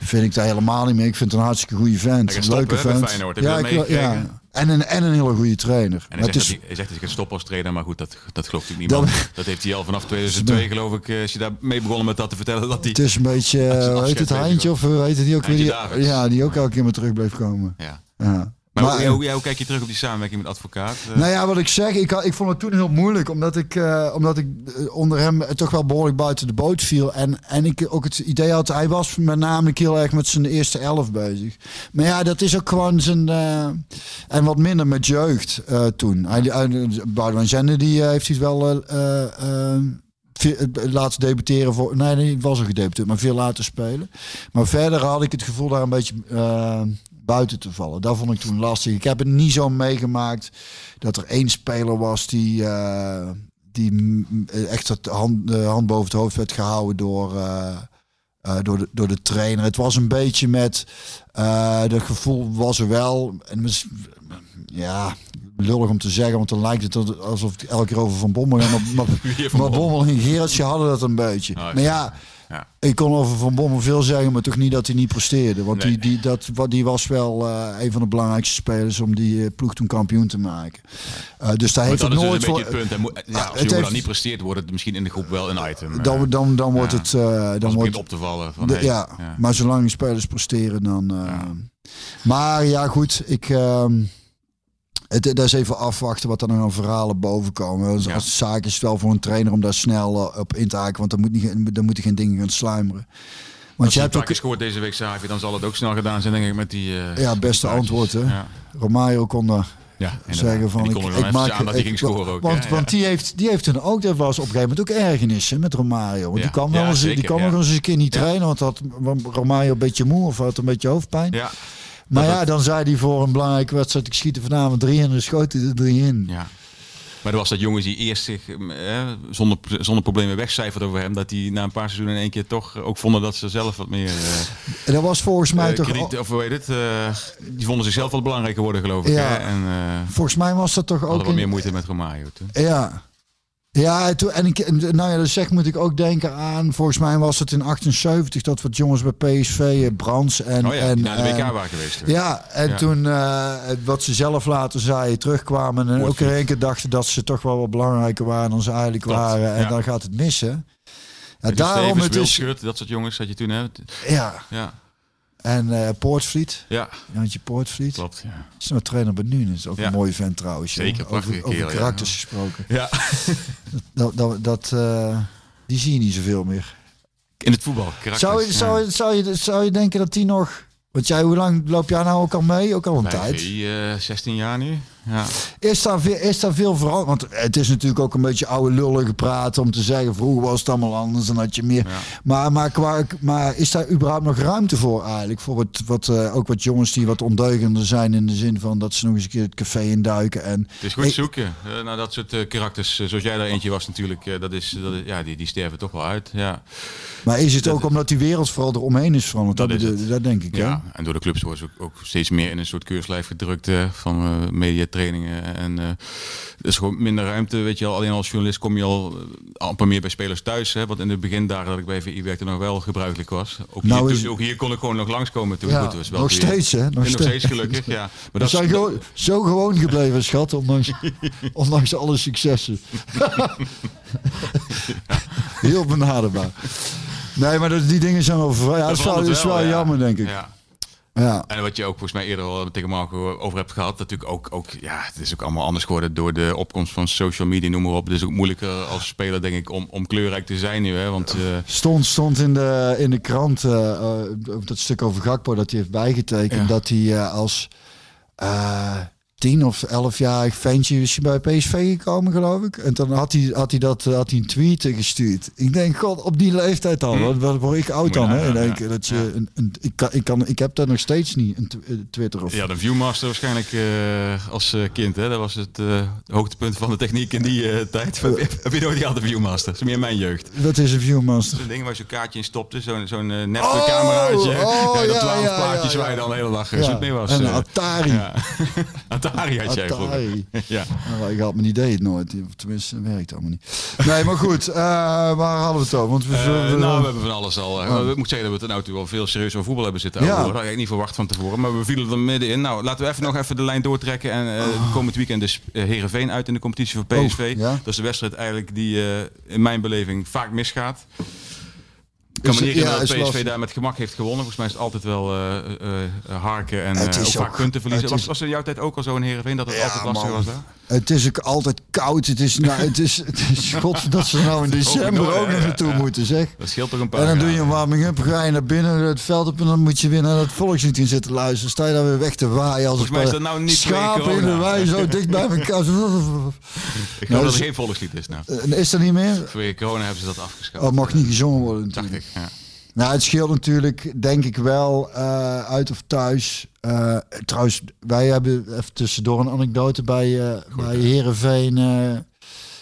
vind ik dat helemaal niet meer. Ik vind het een hartstikke goede vent. Een leuke vent. Je ja, dat ik, ja. En een, en een hele goede trainer. En hij zegt, is, dat hij, hij zegt dat ik als trainer, maar goed, dat, dat gelooft natuurlijk Dat- niemand. Dat, heeft hij al vanaf 2002 geloof ik, eh, is hij daar mee begonnen met dat te vertellen dat hij... het is een beetje, uh, heet het Heintje of uh, heet het die ook weer? Ja, die ook elke keer maar terug bleef komen. Ja. Ja. Maar, Maar, hoe, hoe, hoe, hoe kijk je terug op die samenwerking met advocaat? Eh, Nou ja, wat ik zeg, ik, ik vond het toen heel moeilijk, omdat ik, eh, omdat ik eh, onder hem toch wel behoorlijk buiten de boot viel. En, en ik ook het idee had, hij was met namelijk heel erg met zijn eerste elf bezig. Maar ja, dat is ook gewoon zijn. en wat minder met jeugd toen. Hij, hij, Boudewijn Zender, die heeft hij wel. laten debuteren voor. Nee, nee, hij was al gedebuteerd, maar veel laten spelen. Maar verder had ik het gevoel daar een beetje buiten te vallen. Dat vond ik toen lastig. Ik heb het niet zo meegemaakt dat er één speler was die, eh, die mm, echt het hand, de hand boven het hoofd werd gehouden door, eh, eh, door, de, door de trainer. Het was een beetje met. eh dat gevoel was er wel. En ja, lullig om te zeggen, want dan lijkt het alsof het elke keer over Van Bommel gaat. Maar, Van Bommel. En Gerardje hadden dat een beetje. Maar ja, Ja. ik kon over Van Bommel veel zeggen, maar toch niet dat hij niet presteerde. Want Nee. die, die, dat, wat, die was wel eh, een van de belangrijkste spelers om die eh, ploeg toen kampioen te maken. Eh, dus daar heeft het is dus nooit een beetje voor. het punt. Hij moet- ja, Ah, als je dan niet presteert, wordt het misschien in de groep wel een item. Dan, dan, dan wordt het. dan het wordt, begint op te vallen. Van, de- hey, ja, maar zolang die spelers presteren, dan. Maar ja, goed. Ik. ehm, het, dat is even afwachten wat er nog aan verhalen boven komen. Als, Ja. als zaak is het wel voor een trainer om daar snel eh, op in te haken. Want dan, moet niet, dan moeten geen dingen gaan sluimeren. Want Als je je hebt ook. gehoord deze week, Savi, dan zal het ook snel gedaan zijn, denk ik, met die... eh, Ja, beste plaatjes. antwoord, hè? Ja, Romario kon daar ja zeggen van die ik, ik maak aan dat hij ging scoren ook. Want, die heeft, die heeft toen ook, dat was op een gegeven moment ook ergernissen met Romario. Want die kwam wel eens, die ja. nog eens een keer niet trainen, want had Romario een beetje moe of had een beetje hoofdpijn. Ja, maar dat ja, dan zei hij voor een belangrijke wedstrijd, ik schiet er vanavond drie in en dan schoot hij er drie in. ja. Maar er was dat jongens die eerst zich eh, zonder, zonder problemen wegcijferden over hem. Dat die na een paar seizoenen in één keer toch ook vonden dat ze zelf wat meer... eh, En dat was volgens mij eh, toch... krediet, of heet het? eh, die vonden zichzelf wat belangrijker worden, geloof ik. Ja. Hè? En eh Volgens mij was dat toch ook... hadden wat in- meer moeite met Romario toen. Ja. Ja, en ik, nou ja, dat zeg moet ik ook denken aan. Volgens mij was het in 78 dat wat jongens bij PSV, eh, Brands en. Oh ja, en naar de WK en- waren geweest. Ja, en Ja. toen eh, wat ze zelf later zeiden, terugkwamen en ook in één keer dachten dat ze toch wel wat belangrijker waren dan ze eigenlijk waren. En ja. dan gaat het missen. Ja, daarom Stevens, het is. Dat soort jongens had je toen, hè? Ja, Ja, en eh, Poortvliet, ja Jantje Poortvliet. klopt. Ja. Is nou trainer bij. Is ook Ja. een mooie vent trouwens. joh. Zeker, prachtige over, over kerel, ja. karakters gesproken. ja. Dat, dat, dat, eh, die zie je niet zoveel meer. In het voetbal. karakters, Zou je, zou, je, zou, je, zou je denken dat die nog... Want jij, hoe lang loop jij nou ook al mee? Ook al een Bij tijd. VI, eh, 16 jaar nu. Ja. Is daar, veel, is daar veel veranderd? Want het is natuurlijk ook een beetje oude lullige praten om te zeggen... vroeger was het allemaal anders dan had je meer... Ja. Maar, maar, qua, maar is daar überhaupt nog ruimte voor eigenlijk? Voor wat, wat, eh, ook wat jongens die wat ondeugender zijn... in de zin van dat ze nog eens een keer het café induiken. En Het is goed zoeken. eh, naar dat soort eh, karakters, zoals jij daar eentje was natuurlijk, dat is, dat is, ja, die, die sterven toch wel uit. Ja. Maar is het ook omdat die wereld vooral eromheen is veranderd? Dat, Dat denk ik, hè? Ja, en door de clubs wordt ze ook, ook steeds meer in een soort keurslijf gedrukt van eh, mediatrainingen. En eh, er is gewoon minder ruimte, weet je wel. Alleen als journalist kom je al eh, amper meer bij spelers thuis. Hè, wat in de begindagen dat ik bij VI werkte nog wel gebruikelijk was. Ook, Nou hier, is- toen- ook hier kon ik gewoon nog langskomen toen. Ja, Goed, was wel nog steeds, hè? Nog En nog steeds. steeds gelukkig, ja. Maar We dat, zijn gewoon zo gewoon gebleven, schat, ondanks, ondanks alle successen. Heel benaderbaar. Nee, maar dat, die dingen zijn ver- Ja, dat is wel, jammer, denk ik. Ja. Ja. En wat je ook volgens mij eerder al tegen Marco over hebt gehad, natuurlijk ook, ook, ja, het is ook allemaal anders geworden door de opkomst van social media, noem maar op. Het is ook moeilijker als speler, denk ik, om, om kleurrijk te zijn nu, hè. Want eh, Stond, stond in, de, in de krant, eh, eh, dat stuk over Gakpo, dat hij heeft bijgetekend, Ja. dat hij als tien of elfjarig ventje is bij PSV gekomen, geloof ik. En dan had hij, had hij, dat, had hij een tweet gestuurd. Ik denk, god, op die leeftijd al, wat, wat word ik oud Hm. Dan, hè? Ja. keer dat je, een, een, ik, kan, ik, kan, ik heb dat nog steeds niet, een eh, Twitter of... ja, de Viewmaster waarschijnlijk eh, als eh, kind, hè. Dat was het hoogtepunt van de techniek in die tijd. heb, je- nooit gehad, de Viewmaster? Dat is meer mijn jeugd. Wat is een Viewmaster? Zo'n ding waar je zo'n kaartje in stopte, zo'n zo'n nep Oh, cameraatje. oh, dat twaalf plaatjes waar je dan de hele dag zoet mee was. en een. Atari. Atari had jij vroeger. Atari. Ja. Nou, ik had mijn idee het nooit. Tenminste, dat werkt allemaal niet. Nee, maar goed. eh, waar hadden we het over? Want we, Eh, we- nou, we hebben van alles al. eh, Ik moet zeggen dat we het nou toe wel veel serieus over voetbal hebben zitten. Ja. Dat had ik niet verwacht van tevoren. Maar we vielen er middenin. Nou, laten we even nog even de lijn doortrekken. En eh, komend weekend eh, Heerenveen uit in de competitie voor PSV. Oh, ja. Dat is de wedstrijd eigenlijk die in mijn beleving vaak misgaat. Kan me niet herinneren ja, dat PSV daar met gemak heeft gewonnen. Volgens mij is het altijd wel eh, harken en ook vaak punten verliezen. Was, was er in jouw tijd ook al zo in Heerenveen dat het altijd lastig was daar? Het is ook altijd koud. Het is, nou, het is, het is god dat ze nou in december ook nog naartoe moeten, zeg. Dat scheelt toch een paar En dan doe je een warming-up, ga je naar binnen het veld op en dan moet je weer naar dat volkslied in zitten luisteren. Sta je daar weer weg te waaien als Volgens een dat nou niet schapen in de wei, zo dicht bij elkaar. Ik Nou, geloof dat dus- er geen volkslied is nou. Eh, Is dat niet meer? Vanwege corona hebben ze dat afgeschaft. Oh, mag niet gezongen worden Dacht natuurlijk. ik, ja. Nou, het scheelt natuurlijk, denk ik wel, eh, uit of thuis. Eh, trouwens, wij hebben even tussendoor een anekdote bij, eh bij Herenveen.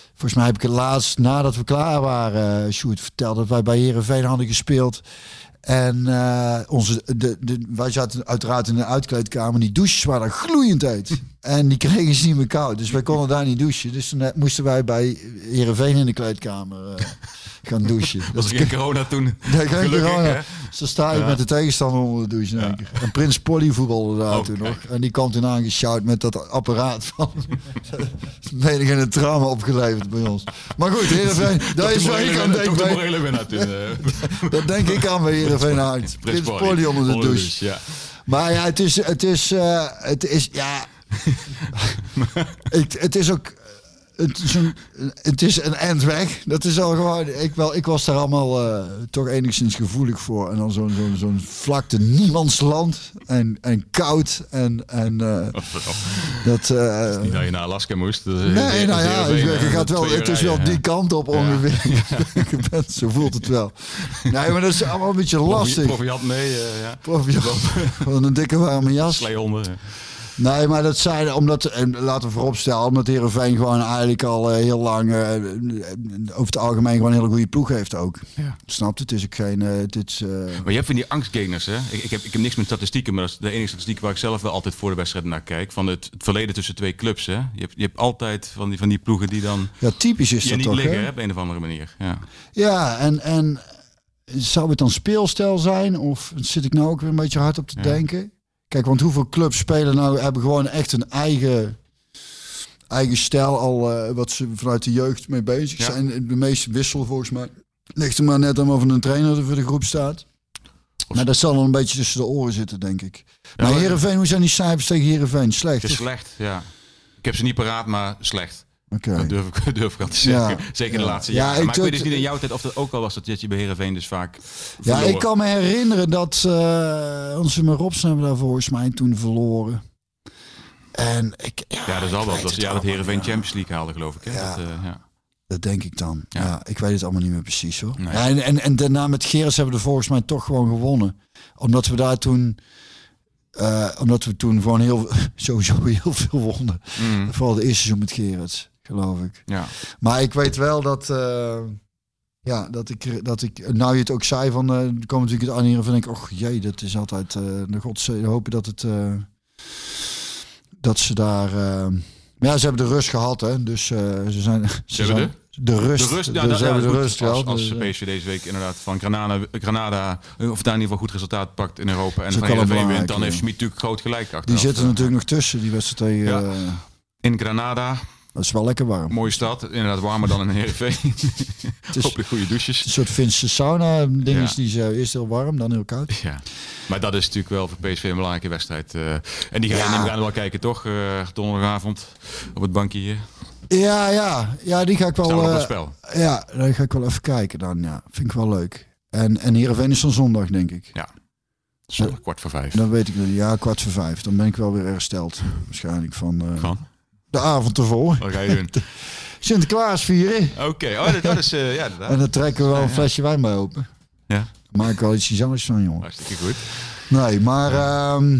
volgens mij heb ik het laatst, nadat we klaar waren, uh, Sjoerd verteld dat wij bij Herenveen hadden gespeeld. En onze, de, de, wij zaten uiteraard in de uitkleedkamer. Die douches waren gloeiend heet. En die kregen ze niet meer koud. Dus wij konden daar niet douchen. Dus toen eh, moesten wij bij Herenveen in de kleedkamer eh, gaan douchen. Was geen corona toen? Nee, geen corona. hè? Dus dan sta je met de tegenstander onder de douche keer. En Prins Polly voetbalde daar Oh, toen kijk. nog. En die kwam toen aangeschouwd met dat apparaat van... menig in een trauma opgeleverd bij ons. Maar goed, Heerenveen, daar is waar ik aan denk. Morele winnaar toen. eh, Dat denk ik aan bij Heerenveen uit. Prins Polly onder de douche. Ja. Maar ja, het is, het is, het is, ja, het, het is ook, het is, een, het is een end weg. Dat is al gewoon, ik, wel, ik was daar allemaal eh, toch enigszins gevoelig voor. En dan zo'n zo'n zo'n vlakte niemandsland en, en koud en, en eh, dat... eh, Niet dat je naar Alaska moest. Dat is- Nee, is nou ja, je eh, gaat wel, het is wel die ja. kant op ongeveer. Zo voelt het wel. Nee, maar dat is allemaal een beetje lastig. Profiat mee, eh, ja. Prof, ja, Van een dikke warme jas. Ja. Nee, maar dat zijn omdat, en laten we vooropstellen, omdat Heerenveen gewoon eigenlijk al eh, heel lang, eh, over het algemeen gewoon een hele goede ploeg heeft ook. Ja. Snapt het? Het is ook geen, eh, het is, eh, Maar je hebt van die angstgainers, hè? Ik, ik, heb, ik heb niks met statistieken, maar dat is de enige statistiek waar ik zelf wel altijd voor de wedstrijd naar kijk. Van het, het verleden tussen twee clubs, hè? Je hebt, je hebt altijd van die, van die ploegen die dan ja, typisch is je dat niet toch, liggen, hè? hè? Op een of andere manier. Ja. Ja, en, en zou het dan speelstijl zijn? Of zit ik nou ook weer een beetje hard op te Ja. denken? Kijk, want hoeveel clubs spelen nou, hebben gewoon echt een eigen, eigen stijl al, eh, wat ze vanuit de jeugd mee bezig Ja. zijn. De meeste wisselen volgens mij. Ligt er maar net aan of een trainer er voor de groep staat. Maar dat zal dan een beetje tussen de oren zitten, denk ik. maar maar- Heerenveen, hoe zijn die cijfers tegen Heerenveen? Slecht? Het is slecht, ja. Ik heb ze niet paraat, maar slecht. Oké. Dat durf ik, durf ik al te zeggen. Ja. Zeker in de Ja. laatste Ja, jaren. ik maar ik weet dus niet in jouw tijd of dat ook al was dat je bij Heerenveen dus vaak Ja, ik kan me herinneren dat eh, onze Robson hebben daar volgens mij toen verloren. En ik, ja, Ja, dat ik zal wel. Dat was jaar dat meer. Champions League haalde, geloof ik. Hè? Ja. Dat, eh, ja. Dat denk ik dan. Ja. Ja. ik weet het allemaal niet meer precies hoor. Nee. Ja, en, en, en daarna met Gerrits hebben we er volgens mij toch gewoon gewonnen. Omdat we daar toen, eh, omdat we toen gewoon heel, sowieso heel veel wonnen. Mm, Vooral de eerste seizoen met Gerrits, geloof ik. ja. Maar ik weet wel dat, eh, ja, dat ik, dat ik, nou je het ook zei van, eh er natuurlijk het aan vind ik, och jee, dat is altijd, eh de godzee, hoop je dat het, dat ze daar, maar ja, ze hebben de rust gehad, hè, dus ze zijn, ze zijn de rust, De rust, ja, dus ja, hebben de rust als, gehad. als eh, PSV deze week inderdaad van Granada, Granada of daar in ieder geval goed resultaat pakt in Europa en van wel Heerenveen wint, dan ja. heeft Schmid natuurlijk groot gelijk achteraf. die zitten natuurlijk nog tussen, die wedstrijd tegen, Ja. In Granada, dat is wel lekker warm. mooie stad, inderdaad warmer dan in Heerenveen. is- Hopelijk goede douches. Een soort Finse sauna ding Ja. die zo eerst heel warm, dan heel koud. Ja, maar dat is natuurlijk wel voor PSV een belangrijke wedstrijd. eh. en die ga je Ja. wel kijken, toch? eh, donderdagavond op het bankje hier. Ja, ja, ja, die ga ik wel. We eh, het spel. Ja, daar ga ik wel even kijken dan. Ja, vind ik wel leuk. En, en Heerenveen is dan zondag, denk ik. Zondag kwart voor vijf. Dan weet ik wel. Ja, kwart voor vijf. Dan ben ik wel weer hersteld. Waarschijnlijk van Van? De avond ervoor. Wat ga je doen? Sinterklaas vieren. Oké, oh, dat, dat is... eh, ja, En inderdaad. dan trekken we wel een flesje wijn bij open. Ja, Maak ik wel iets gezelligs van, jongen. hartstikke goed. Nee, maar... ehm,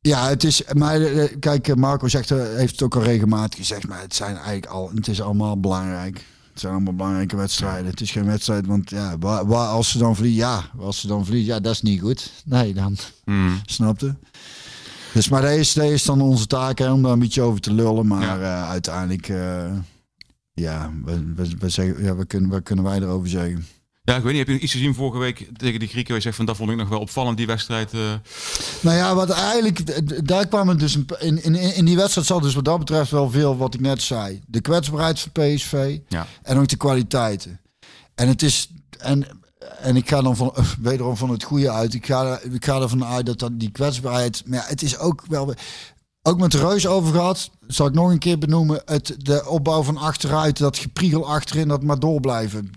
ja, het is... Maar, eh, kijk, Marco zegt, eh, heeft het ook al regelmatig gezegd. Maar het zijn eigenlijk al... Het is allemaal belangrijk. Het zijn allemaal belangrijke wedstrijden. Het is geen wedstrijd, want ja, waar, waar, als ze dan verliezen, ja, als ze dan verliezen, ja, dat is niet goed. Nee, dan Hmm. snapte. Dus maar dat is, dat is dan onze taak hè, om daar een beetje over te lullen. Maar Ja. eh, uiteindelijk, eh, ja, we, we, we zeggen, ja, wat kunnen, wat kunnen wij erover zeggen? Ja, ik weet niet, heb je iets gezien vorige week tegen die Grieken? waar Je zegt van, dat vond ik nog wel opvallend, die wedstrijd. eh. Nou ja, wat eigenlijk, daar kwam het dus, in, in, in die wedstrijd zat dus wat dat betreft wel veel wat ik net zei. De kwetsbaarheid van PSV ja. en ook de kwaliteiten. En het is, en, en ik ga dan van, wederom van het goede uit. Ik ga, ik ga ervan uit dat, dat die kwetsbaarheid, maar ja, het is ook wel, ook met de Reus over gehad, zal ik nog een keer benoemen, het, de opbouw van achteruit, dat gepriegel achterin, dat maar door blijven.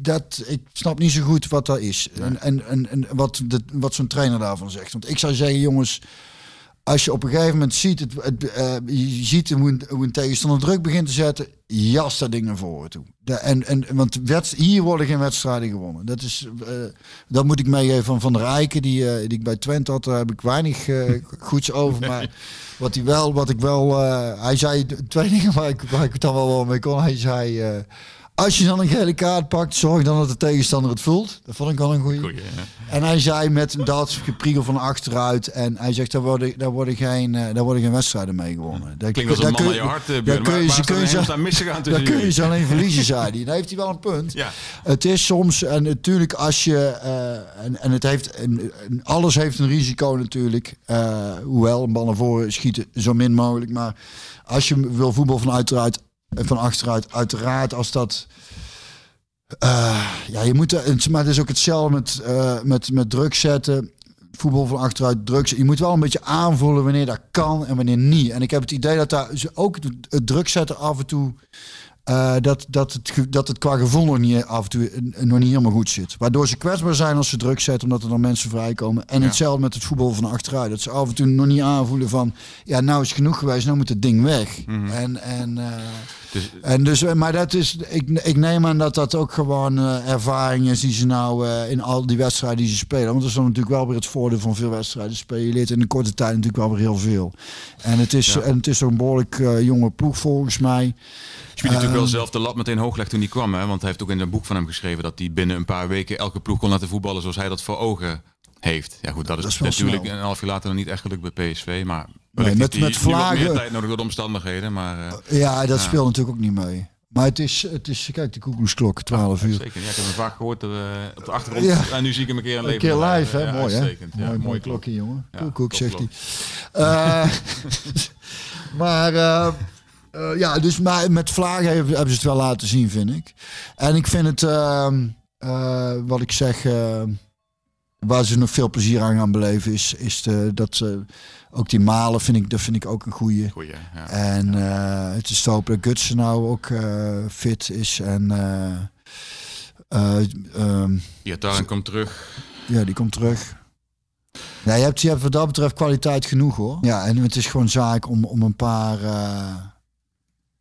Dat, ik snap niet zo goed wat dat is. En, en, en, en wat, de, wat zo'n trainer daarvan zegt. Want ik zou zeggen, jongens, als je op een gegeven moment ziet, het, het, eh, je ziet hoe een, hoe een tegenstander druk begint te zetten, jas dat ding naar voren toe. De, en, en, want wedst- hier worden geen wedstrijden gewonnen. Dat, is, eh, dat moet ik meegeven van Van der die, eh, die ik bij Twente had. Daar heb ik weinig goeds over. Maar wat, hij wel, wat ik wel... hij zei twee dingen waar ik, waar ik het dan wel wel mee kon. Hij zei... als je dan een gele kaart pakt, zorg dan dat de tegenstander het voelt. Dat vond ik wel een goeie. Goeie, hè? En hij zei met dat gepriegel van achteruit. En hij zegt, daar worden, daar worden, geen, eh, daar worden geen wedstrijden mee gewonnen. Daar, Klinkt als een man kun- je hart, daar kun je ze- kun je Daar kun je ze alleen verliezen, zei hij. Daar heeft hij wel een punt. Ja. Het is soms, en natuurlijk als je, eh, en, en het heeft, en, alles heeft een risico natuurlijk. eh, hoewel, een bal naar voren schieten zo min mogelijk. Maar als je wil voetbal van, achteruit, van achteruit, uiteraard als dat... eh, ja, je moet, er- maar het is ook hetzelfde met, eh, met, met druk zetten. Voetbal van achteruit druk zetten. Je moet wel een beetje aanvoelen wanneer dat kan en wanneer niet. En ik heb het idee dat daar ook het druk zetten af en toe eh, dat, dat, het, dat het qua gevoel nog niet af en toe eh, nog niet helemaal goed zit. Waardoor ze kwetsbaar zijn als ze druk zetten, omdat er dan mensen vrijkomen. En hetzelfde met het voetbal van achteruit. Dat ze af en toe nog niet aanvoelen van, ja, nou is het genoeg geweest, nou moet het ding weg. En, en, eh, Dus, en dus, maar dat is, ik, ik neem aan dat dat ook gewoon ervaring is die ze nou in al die wedstrijden die ze spelen. Want dat is dan natuurlijk wel weer het voordeel van veel wedstrijden spelen. Je leert in een korte tijd natuurlijk wel weer heel veel. En het is, en het is een behoorlijk eh, jonge ploeg volgens mij. Schmid natuurlijk wel Ehm. zelf de lat meteen hoog legt toen hij kwam. Hè? Want hij heeft ook in een boek van hem geschreven dat hij binnen een paar weken elke ploeg kon laten voetballen zoals hij dat voor ogen heeft. Ja goed, dat is, Dat is wel natuurlijk snel. een half jaar later nog niet echt gelukt bij PSV. Maar Nee, met- hij met Vlagen- meer tijd nodig door de omstandigheden. Maar eh, Ja, dat Ja. speelt natuurlijk ook niet mee. Maar het is, het is kijk, de koekoeksklok, 12 uur. zeker. Ja, ik heb hem vaak gehoord eh, op de achtergrond. Ja. En nu zie ik hem een keer in Een leven. keer live, hè? Ja, mooi, hè? mooi, mooi klokje, jongen. Koekoek, zegt hij. Eh, maar eh, ja, dus maar met vlagen hebben, hebben ze het wel laten zien, vind ik. En ik vind het, ehm, eh, wat ik zeg, eh, waar ze nog veel plezier aan gaan beleven, is, is de, dat ze ook die malen, vind ik, dat vind ik ook een goeie. Goeie, ja. En het is te hopen dat Gutsen nou ook fit is. En eh, ehm, Iataren komt terug. ja, die komt terug. Ja, je hebt, je hebt wat dat betreft kwaliteit genoeg hoor. Ja, en het is gewoon zaak om, om een paar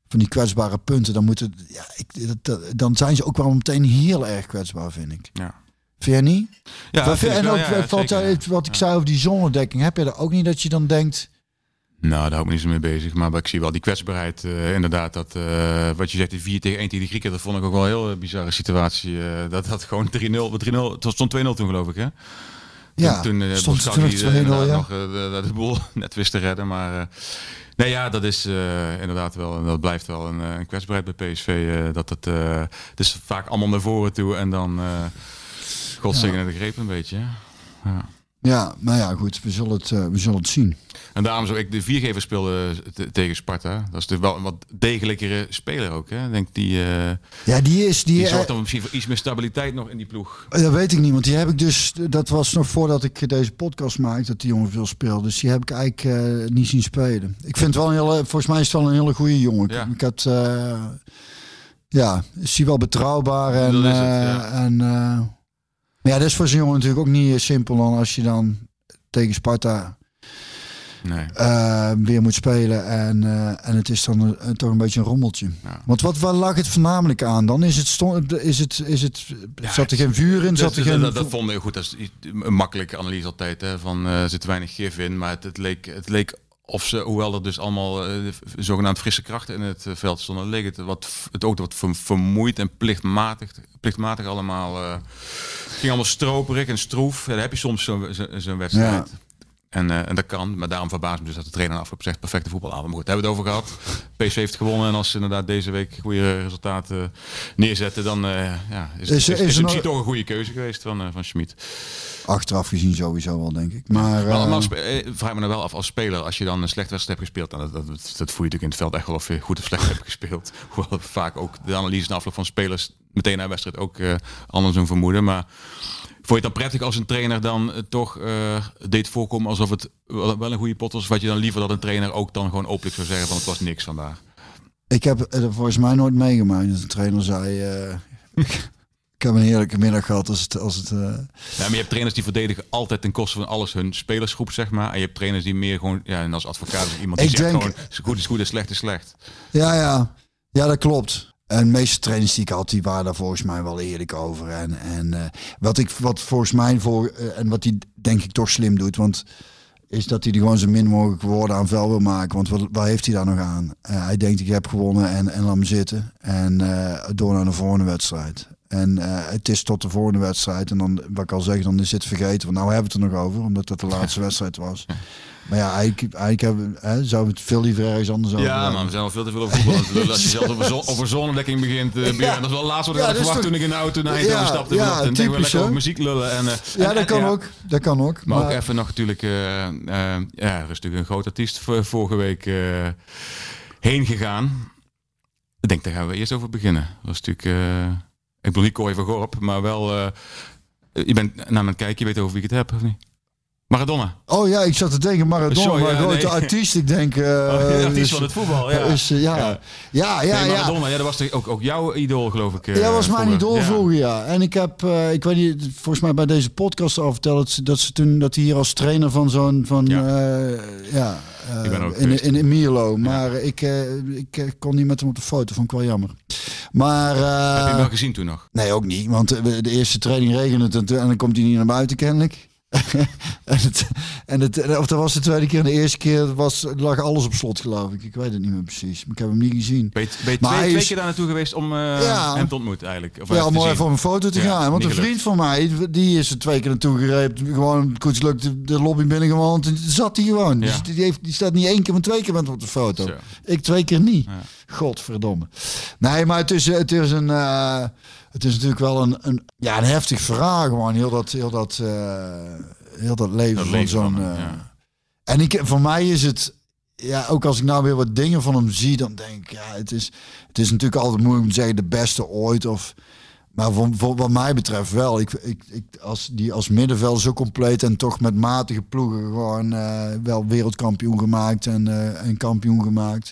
van die kwetsbare punten. Dan, moeten, ja, ik, dat, dan zijn ze ook wel meteen heel erg kwetsbaar, vind ik. Ja. Vind jij niet? Ja, Wat- vind en wel, ook ja, zeker. wat ik zei over die zonnedekking. Heb je er ook niet dat je dan denkt... Nou, daar hou ik me niet zo mee bezig. Maar ik zie wel die kwetsbaarheid. eh, inderdaad, dat, eh, wat je zegt, die 4 tegen 1 tegen de Grieken, dat vond ik ook wel een heel eh, bizarre situatie. eh, dat dat gewoon 3-0, 3-0, het stond 2-0 toen geloof ik hè? Ja, toen, toen stond het Boskakli, toen eh, nog 2-0, inderdaad ja. nog eh, de, boel net wist te redden. Maar nee, ja, dat is eh, inderdaad wel, dat blijft wel een, eh, een kwetsbaarheid bij PSV. eh, dat het, het is vaak allemaal naar voren toe en dan uh, godzegende de greep een beetje. Ja. Ja, maar ja, goed, we zullen het, eh, we zullen het zien. En daarom zou ik de viergever speelde te- tegen Sparta. Dat is natuurlijk wel een wat degelijkere speler ook. Hè? Ik denk die, eh, Ja, die is... Die, die eh, zorgt dan misschien voor iets meer stabiliteit nog in die ploeg. Dat weet ik niet, want die heb ik dus. Dat was nog voordat ik deze podcast maakte, dat die jongen veel speelde. Dus die heb ik eigenlijk eh, niet zien spelen. Ik vind het wel een hele. Volgens mij is het wel een hele goede jongen. Ik- Ja. Ik had. eh, ja, is hij wel betrouwbaar en. Het, eh, ja. en eh, maar ja, dat is voor zo'n jongen natuurlijk ook niet simpel dan als je dan tegen Sparta Nee. eh, weer moet spelen. En, eh, en het is dan een- toch een beetje een rommeltje. Ja. Want wat, waar lag het voornamelijk aan dan? Is het, stond, is het, is het, zat er geen vuur in? Zat Dat, er geen, dat, dat vond ik goed. Dat is een makkelijke analyse altijd. Hè, van eh, er zit weinig gif in. Maar het, het, leek, het leek of ze, hoewel er dus allemaal eh, zogenaamd frisse krachten in het eh, veld stonden, leek het wat het ook wat ver- vermoeid en plichtmatig, plichtmatig allemaal. eh ging allemaal stroperig en stroef. Heb je soms zo'n zo, wedstrijd. En, en dat kan, maar daarom verbaast me dus dat de trainer afgelopen zegt perfecte voetbalavond. Maar goed, daar hebben we het over gehad. PSV heeft gewonnen en als ze inderdaad deze week goede resultaten neerzetten, dan ja, is, Is- is, is, is het misschien nog- toch een goede keuze geweest van, van Schmid. Achteraf gezien sowieso wel, denk ik. Maar, Maar, eh, maar eh, vraag me nou wel af als speler, als je dan een slechte wedstrijd hebt gespeeld, dan dat, dat, dat voel je natuurlijk in het veld echt wel of je goed of slecht hebt gespeeld. Hoewel vaak ook de analyse na afloop van spelers meteen na een wedstrijd ook eh, anders doen vermoeden. Maar vond je het dan prettig als een trainer dan toch deed voorkomen alsof het wel, een goede pot was? Had je dan liever dat een trainer ook dan gewoon openlijk zou zeggen van het was niks vandaag? ik heb er volgens mij nooit meegemaakt. Dat de trainer zei... ik heb een heerlijke middag gehad als het... Als het eh, Ja, maar je hebt trainers die verdedigen altijd ten koste van alles hun spelersgroep, zeg maar. En je hebt trainers die meer gewoon, ja, en als advocaat is iemand die Ik zegt denk- gewoon, goed is goed en slecht is slecht. ja, ja. Ja, dat klopt. En de meeste trainers die ik had, die waren daar volgens mij wel eerlijk over. En, en eh, wat ik wat volgens mij voor eh, en wat hij denk ik toch slim doet, want is dat hij er gewoon zo min mogelijk woorden aan vuil wil maken. Want wat, waar heeft hij daar nog aan? Hij denkt ik heb gewonnen en, en laat me zitten. En door naar de volgende wedstrijd. En eh, het is tot de volgende wedstrijd. En dan, wat ik al zeg, dan is het vergeten. Want nou hebben we het er nog over, omdat dat de laatste wedstrijd was. Maar ja, eigenlijk, eigenlijk hebben, hè, zou het veel liever ergens anders over Ja, maar we zijn al veel te veel over voetbal het lullen. Als je zelfs over, zon, over zonnedekking begint, eh Björn. Dat is wel laatst wat ik Ja, had verwacht toch- toen ik in de auto naar Eindhoven Ja, stapte. ja, vanochtend. denk ik wel typisch, lekker over muziek lullen. En, eh, Ja, en- dat kan en- ja. ook. Dat kan ook. Maar, ook even nog natuurlijk, ja, er is natuurlijk een groot artiest vorige week eh, heen gegaan. Ik denk, daar gaan we eerst over beginnen. Dat was natuurlijk, eh, ik bedoel niet Corrie van Gorp, maar wel, eh, je bent naar het kijken, je weet over wie ik het heb, of niet? Maradona. Oh ja, ik zat te denken Maradona, Sorry, maar ja, grote nee. artiest. Ik denk... eh de artiest is- van het voetbal, ja. Is, eh, ja. Ja. ja, ja, nee. Maradona, ja. dat was toch ook, ook jouw idool, geloof ik. eh, Ja, was mijn vroeger. idool vroeger, ja. En ik heb, eh, ik weet niet, volgens mij bij deze podcast al verteld dat ze, dat ze toen, dat hij hier als trainer van zo'n, van, Ja. ja, ja eh, Ik ben ook in, in, in Mierlo. Maar ik, eh, ik eh, kon niet met hem op de foto, vond ik wel jammer. Maar, eh, Heb je hem wel gezien toen nog? nee, ook niet, want eh, de eerste training regende het en dan komt hij niet naar buiten kennelijk. en het, en het, of dat was de tweede keer. En de eerste keer was, lag alles op slot, geloof ik. Ik weet het niet meer precies. Maar ik heb hem niet gezien. Ben je, ben je Maar twee, hij twee is- keer daar naartoe geweest om eh, Ja. hem te ontmoeten eigenlijk? Of Ja, om even op een foto te Ja, gaan. Want een vriend van mij, die is er twee keer naartoe gereed. Gewoon koetselijk de, de lobby binnengewandeld. En zat hij gewoon. Ja. Dus die, heeft, die staat niet één keer, maar twee keer met hem op de foto. Zo. Ik twee keer niet. Godverdomme. Nee, maar het is, het is een... eh, het is natuurlijk wel een, een, ja, een heftig verhaal gewoon. Heel dat, heel dat, eh, heel dat leven Dat van zo'n... eh, ja. En ik, voor mij is het... Ja, ook als ik nou weer wat dingen van hem zie, dan denk ik... Ja, het is, het is natuurlijk altijd moeilijk om te zeggen de beste ooit. Of, maar voor, voor wat mij betreft wel. Ik, ik, ik, als die als middenveld zo compleet en toch met matige ploegen gewoon eh, wel wereldkampioen gemaakt en, en kampioen gemaakt.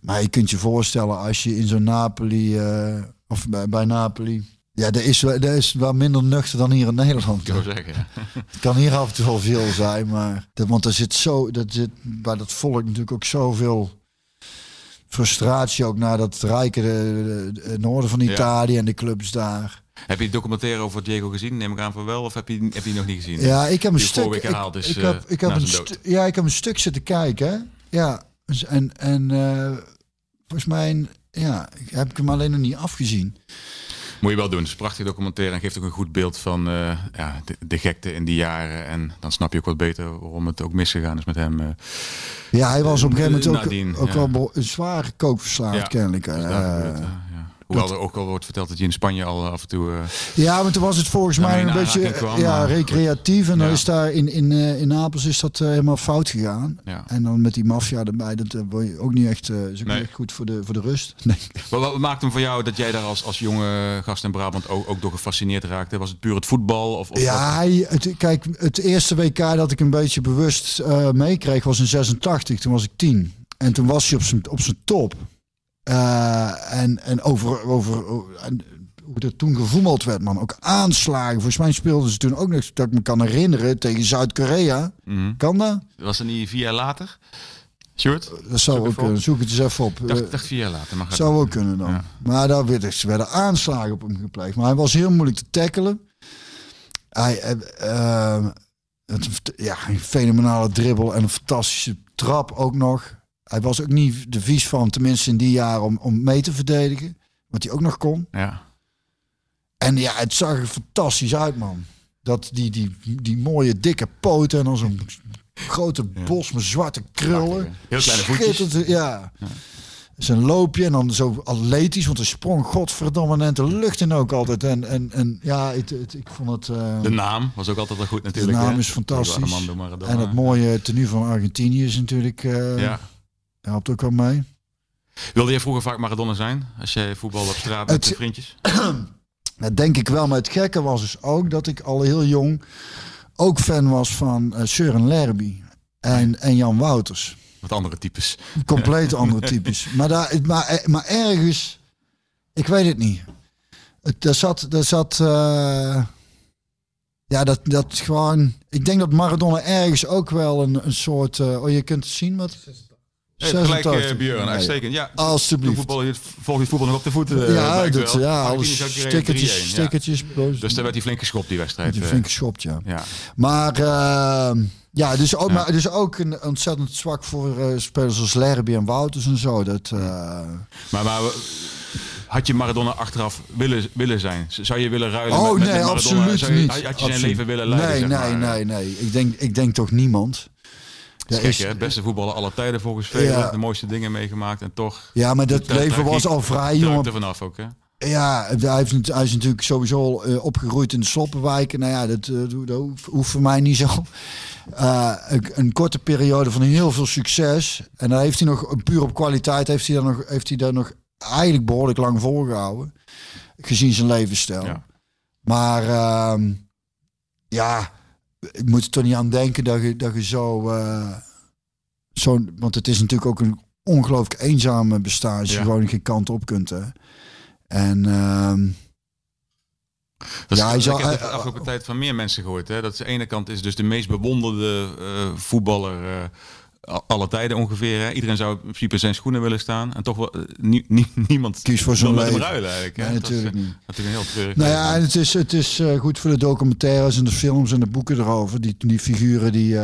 Maar je kunt je voorstellen als je in zo'n Napoli of bij, bij Napoli. Ja, dat is, wel- dat is wel minder nuchter dan hier in Nederland. Ik zou zeggen. ja. Het kan hier af en toe wel veel zijn, maar want er zit zo, dat zit bij dat volk natuurlijk ook zoveel frustratie ook naar dat rijke de, de- het noorden van Ja. Italië en de clubs daar. Heb je de documentaire over Diego gezien? Neem ik aan van wel. Of heb je, heb je nog niet gezien? Ja, ik heb een stuk. Ik, ik eh, heb, ik heb een stu- ja, ik heb een stuk zitten kijken. Ja, en en eh, volgens mij, ja, heb ik hem alleen nog niet afgezien. Moet je wel doen. Het is een prachtig documentaire en geeft ook een goed beeld van eh, ja, de, de gekte in die jaren. En dan snap je ook wat beter waarom het ook misgegaan is met hem. eh. Ja, hij was op een gegeven moment ook, Nadien, ook ja. wel zware kookverslaafd, Ja, kennelijk. Dus eh. Eh. Hoewel er ook al wordt verteld dat hij in Spanje al af en toe... eh, Ja, maar toen was het volgens mij een beetje kwam, ja, recreatief. En dan is daar in, in, eh, in Napels is dat eh, helemaal fout gegaan. ja. En dan met die maffia erbij, dat eh, word je ook niet echt, eh, is ook Nee. niet echt goed voor de, voor de rust. Nee. Wat, wat maakt hem voor jou dat jij daar als, als jonge gast in Brabant ook, ook door gefascineerd raakte? Was het puur het voetbal? Of, of Ja, hij, het, kijk, het eerste WK dat ik een beetje bewust eh, meekreeg was in 86. Toen was ik tien. En toen was hij op zijn, op zijn top. Eh, en, en over, over en hoe er toen gevoetbald werd, man. Ook aanslagen. Volgens mij speelden ze toen ook nog, dat ik me kan herinneren, tegen Zuid-Korea. Mhm. Kan dat? Was dat niet vier jaar later? Sjoerd? Dat zou ook kunnen. Zoek het eens even op. Ik dacht, Eh, dacht vier jaar later. Gaat zou ook kunnen dan. Ja. Maar daar werden, ze werden aanslagen op hem gepleegd. Maar hij was heel moeilijk te tackelen. Hij, het, ja, een fenomenale dribbel en een fantastische trap ook nog. Hij was ook niet de vies van, tenminste in die jaren, om, om mee te verdedigen. Wat hij ook nog kon. Ja. En ja, het zag er fantastisch uit, man. Dat die, die, die mooie dikke poten en dan zo'n grote bos met zwarte krullen. Heel kleine voetjes. Ja. Zijn loopje en dan zo atletisch, want hij sprong godverdomme net de lucht in ook altijd. En, en, en ja, het, het- ik vond het... eh, De naam was ook altijd wel goed de natuurlijk. naam hè? is fantastisch. En het mooie tenue van Argentinië is natuurlijk... eh Ja. Helpt ook wel mee. Wilde je vroeger vaak Maradona zijn? Als jij voetbal op straat met Het- de vriendjes? Dat denk ik wel. Maar het gekke was dus ook dat ik al heel jong ook fan was van eh Søren Lerby en, en Jan Wouters. Wat andere types. Compleet andere types. Maar, daar, maar, maar ergens, ik weet het niet. Het, daar zat, daar zat uh, ja, dat, dat gewoon. Ik denk dat Maradona ergens ook wel een, een soort. Uh, oh, je kunt het zien wat. Hey, gelijk uh, Björn, uitstekend. Ja, alsjeblieft. Voetbal, volg je het voetbal nog op de voeten? ja, dat, ja, alles stickertjes, stickertjes. Ja. Dus daar werd hij flink geschopt, die wedstrijd. Die flink geschopt, ja. ja. Maar uh, ja, dus ook, ja. Maar, dus ook een ontzettend zwak voor uh, spelers als Lerby en Wouters en zo. Dat, uh... maar, maar had je Maradona achteraf willen, willen zijn? Zou je willen ruilen oh, met, met nee, Maradona? absoluut je, niet. Had je absoluut. zijn leven willen leiden? Nee, nee, maar? nee, nee. Ik denk, ik denk toch niemand. Dat is gek, hè? Het beste voetballer aller tijden volgens velen. Ja. De mooiste dingen meegemaakt en toch... Ja, maar dat leven was al vrij jong. er vanaf ook, hè? Ja, hij, heeft, hij is natuurlijk sowieso uh, opgegroeid in de Sloppenwijken. Nou ja, dat, uh, dat hoeft voor mij niet zo. Uh, een, een, korte periode van heel veel succes. En dan heeft hij nog, puur op kwaliteit, heeft hij daar nog, heeft hij daar nog eigenlijk behoorlijk lang volgehouden. Gezien zijn levensstijl. Ja. Maar uh, ja, ik moet er toch niet aan denken dat je, dat je zo, eh, zo... Want het is natuurlijk ook een ongelooflijk eenzame bestaan als je Ja. gewoon geen kant op kunt. Hè. En ehm, Dat Ja, is, ik heb de afgelopen tijd van meer mensen gehoord. Hè? Dat is de ene kant is dus de meest bewonderde eh, voetballer eh, alle tijden ongeveer. Hè? Iedereen zou in principe zijn schoenen willen staan. En toch wel, eh, nie- nie- niemand Kies voor hem leven. ruilen eigenlijk. Hè? Nee, Dat is, natuurlijk eh, niet. natuurlijk een heel treurig. Nou ja, en het is, het is eh, goed voor de documentaires en de films en de boeken erover. Die, die figuren die,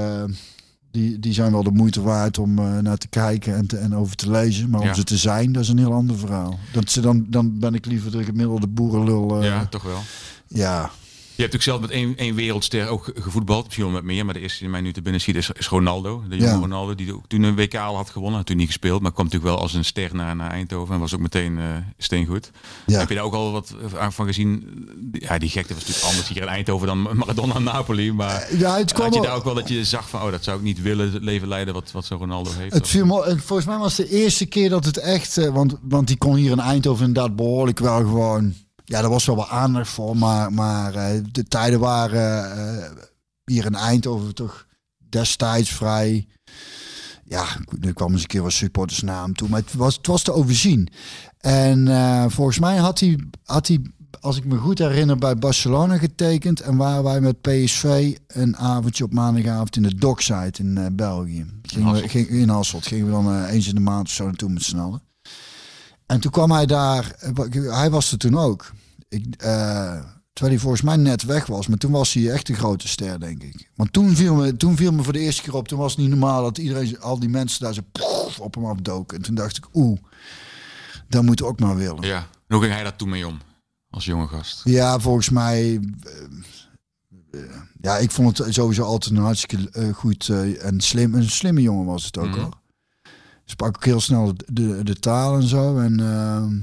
die, die zijn wel de moeite waard om naar te kijken en, te, en over te lezen. Maar om Ja. ze te zijn, dat is een heel ander verhaal. Dat ze dan, dan ben ik liever de gemiddelde boerenlul. eh, ja, toch wel. ja. Je hebt natuurlijk zelf met één, één wereldster ook ge- gevoetbald. Misschien wel met meer, maar de eerste die mij nu te binnen ziet is, is Ronaldo. De jonge Ja. Ronaldo, die ook toen een WK al had gewonnen. Had toen niet gespeeld, maar kwam natuurlijk wel als een ster naar, naar Eindhoven. En was ook meteen eh steengoed. Ja. Heb je daar ook al wat aan van gezien? Ja, die gekte was natuurlijk anders hier in Eindhoven dan Maradona en Napoli. Maar Ja, het kwam had je daar ook wel dat je zag van, oh, dat zou ik niet willen, het leven leiden wat, wat zo'n Ronaldo heeft? Het viel me, en volgens mij was het de eerste keer dat het echt, eh, want, want die kon hier in Eindhoven inderdaad behoorlijk wel gewoon, ja, er was wel wat aandacht voor, maar, maar eh, de tijden waren eh, hier in Eindhoven toch destijds vrij, ja, er kwam eens een keer wat supporters naar hem toe, maar het was, het was te overzien. En eh, volgens mij had hij, had hij, als ik me goed herinner, bij Barcelona getekend en waren wij met PSV een avondje op maandagavond in de Dockside in België. Gingen we, Hasselt. ging, in Hasselt gingen we dan eens in de maand of zo naartoe met z'n allen. En toen kwam hij daar, hij was er toen ook. Ik, eh, terwijl hij volgens mij net weg was, maar toen was hij echt een grote ster, denk ik. Want toen viel me, toen viel me voor de eerste keer op, toen was het niet normaal dat iedereen, al die mensen daar zo op hem afdoken. En toen dacht ik, oeh, dat moet ook maar willen. Ja, en hoe ging hij daar toen mee om? Als jonge gast. Ja, volgens mij. eh, ja, ik vond het sowieso altijd een hartstikke eh, goed en slim. Een slimme jongen was het ook Mhm. hoor. Sprak ook heel snel de, de, taal en zo. En, ehm,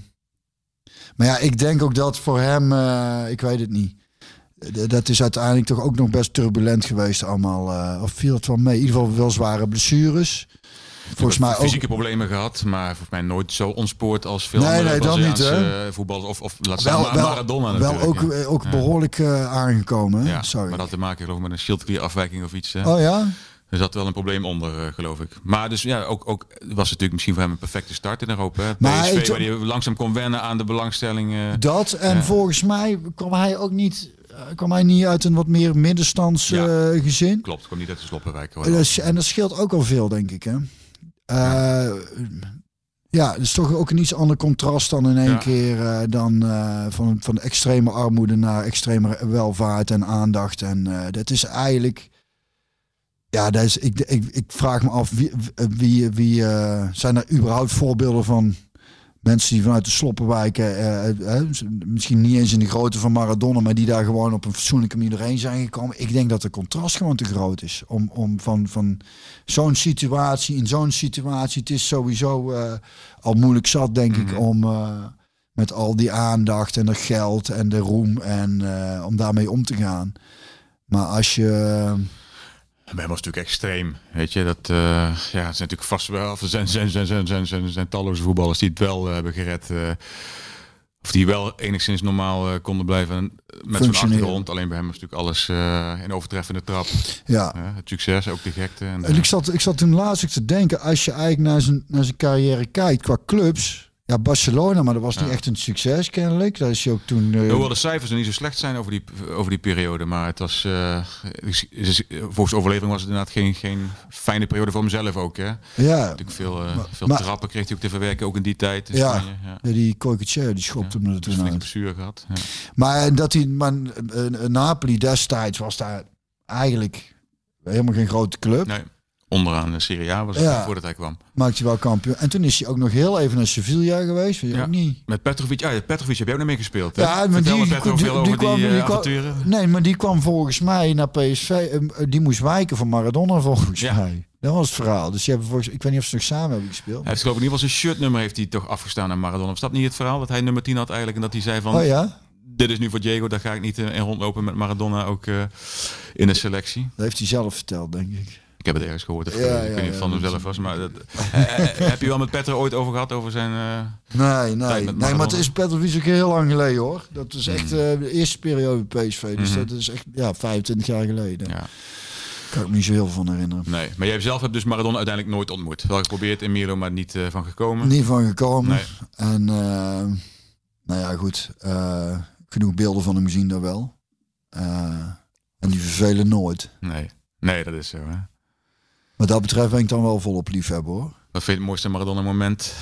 maar ja, ik denk ook dat voor hem, eh, ik weet het niet. Dat is uiteindelijk toch ook nog best turbulent geweest allemaal. eh, of viel het wel mee? In ieder geval wel zware blessures. Volgens mij ook. fysieke problemen gehad, maar volgens mij nooit zo ontspoord als veel Nee, andere nee, dat niet, hè? voetballers of, of laat Wel, staan wel, Maradona wel ook, ja. eh, ook behoorlijk eh, aangekomen. Ja, Sorry. maar dat had te maken geloof ik met een schildklierafwijking of iets. Hè? Oh ja? Er zat wel een probleem onder, eh, geloof ik. Maar dus ja, ook, ook was het natuurlijk misschien voor hem een perfecte start in Europa. Hè? Maar PSV, waar hij langzaam kon wennen aan de belangstelling. Dat en Ja. volgens mij kwam hij ook niet, eh, kwam hij niet uit een wat meer middenstands Ja. eh, gezin. klopt, kwam niet uit de sloppenwijk. hoor. En dat, scheelt ook al veel, denk ik. Hè? Ja, is toch ook een iets ander contrast dan in één Ja. keer dan van, van extreme armoede naar extreme welvaart en aandacht. En dat is eigenlijk. Ja, dat is, ik, ik, ik vraag me af wie, wie, wie eh, zijn er überhaupt voorbeelden van mensen die vanuit de sloppenwijken, eh, eh, misschien niet eens in de grootte van Maradona, maar die daar gewoon op een fatsoenlijke manier doorheen zijn gekomen. Ik denk dat de contrast gewoon te groot is. Om, om van, van zo'n situatie, in zo'n situatie, het is sowieso eh, al moeilijk zat, denk ik, om eh, met al die aandacht en dat geld en de roem en om daarmee om te gaan. Maar als je. Bij hem was het natuurlijk extreem. Weet je, dat eh, ja, het zijn natuurlijk vast wel. Er zijn, zijn, zijn, zijn, zijn, zijn, zijn talloze voetballers die het wel eh, hebben gered. eh, of die wel enigszins normaal konden blijven met zo'n achtergrond. Alleen bij hem was natuurlijk alles in overtreffende trap. Ja. Het succes, ook de gekte. En, En ik zat, ik zat toen laatst te denken, als je eigenlijk naar zijn, naar zijn carrière kijkt qua clubs. Ja, Barcelona, maar dat was niet Ja. echt een succes kennelijk. Daar is hij ook toen... eh, Hoewel de cijfers er niet zo slecht zijn over die, over die periode. Maar het was, eh, volgens de overlevering was het inderdaad geen, geen fijne periode voor hemzelf ook. Hè? ja, Natuurlijk veel, eh, veel maar- trappen kreeg hij ook te verwerken, ook in die tijd. In Ja. Spanje. Ja. ja, die Coicetier, die schopte hem er Dus toen flinke uit. blessure gehad. Ja. Maar dat hij, maar eh, eh, Napoli destijds was daar eigenlijk helemaal geen grote club. Nee, onderaan de Serie A was het Ja. voordat hij kwam. Maakte hij wel kampioen. En toen is hij ook nog heel even naar Sevilla geweest. Weet je Ja. ook niet. Met Petrovic, ja, Petrovic heb jij ook nog mee gespeeld. Hè? Ja, maar die, Petro die, kwam, eh, die kwam- avonturen. Nee, maar die kwam volgens mij naar PSV. eh, Die moest wijken van Maradona volgens Ja. mij. Dat was het verhaal. Dus die volgens, ik weet niet of ze nog samen hebben gespeeld. Hij heeft geloof ik in ieder geval zijn shirtnummer heeft hij toch afgestaan aan Maradona. Was dat niet het verhaal? Dat hij nummer 10 had eigenlijk en dat hij zei van... Oh ja? Dit is nu voor Diego, daar ga ik niet eh, in rondlopen met Maradona ook eh, in de selectie. Dat heeft hij zelf verteld, denk ik. Ik heb het ergens gehoord. Of, Ja, eh, ik weet niet of het van hemzelf was. Maar dat, Eh, eh, heb je wel met Petter ooit over gehad over zijn... eh, Nee, nee. nee maar het is Petrovic ook heel lang geleden hoor. Dat is echt Mm. de eerste periode PSV. Dus Mhm. dat is echt ja, 25 jaar geleden. ja. Kan ik me niet zo heel van herinneren. Nee, maar jij zelf hebt dus Maradona uiteindelijk nooit ontmoet. Wel geprobeerd in Milo, maar niet van gekomen. Niet van gekomen. Nee. En nou ja, goed. genoeg beelden van hem gezien daar wel. En die vervelen nooit. Nee. nee, dat is zo. Hè. Wat dat betreft ben ik dan wel volop liefhebber hoor. Wat vind je het mooiste Maradona-moment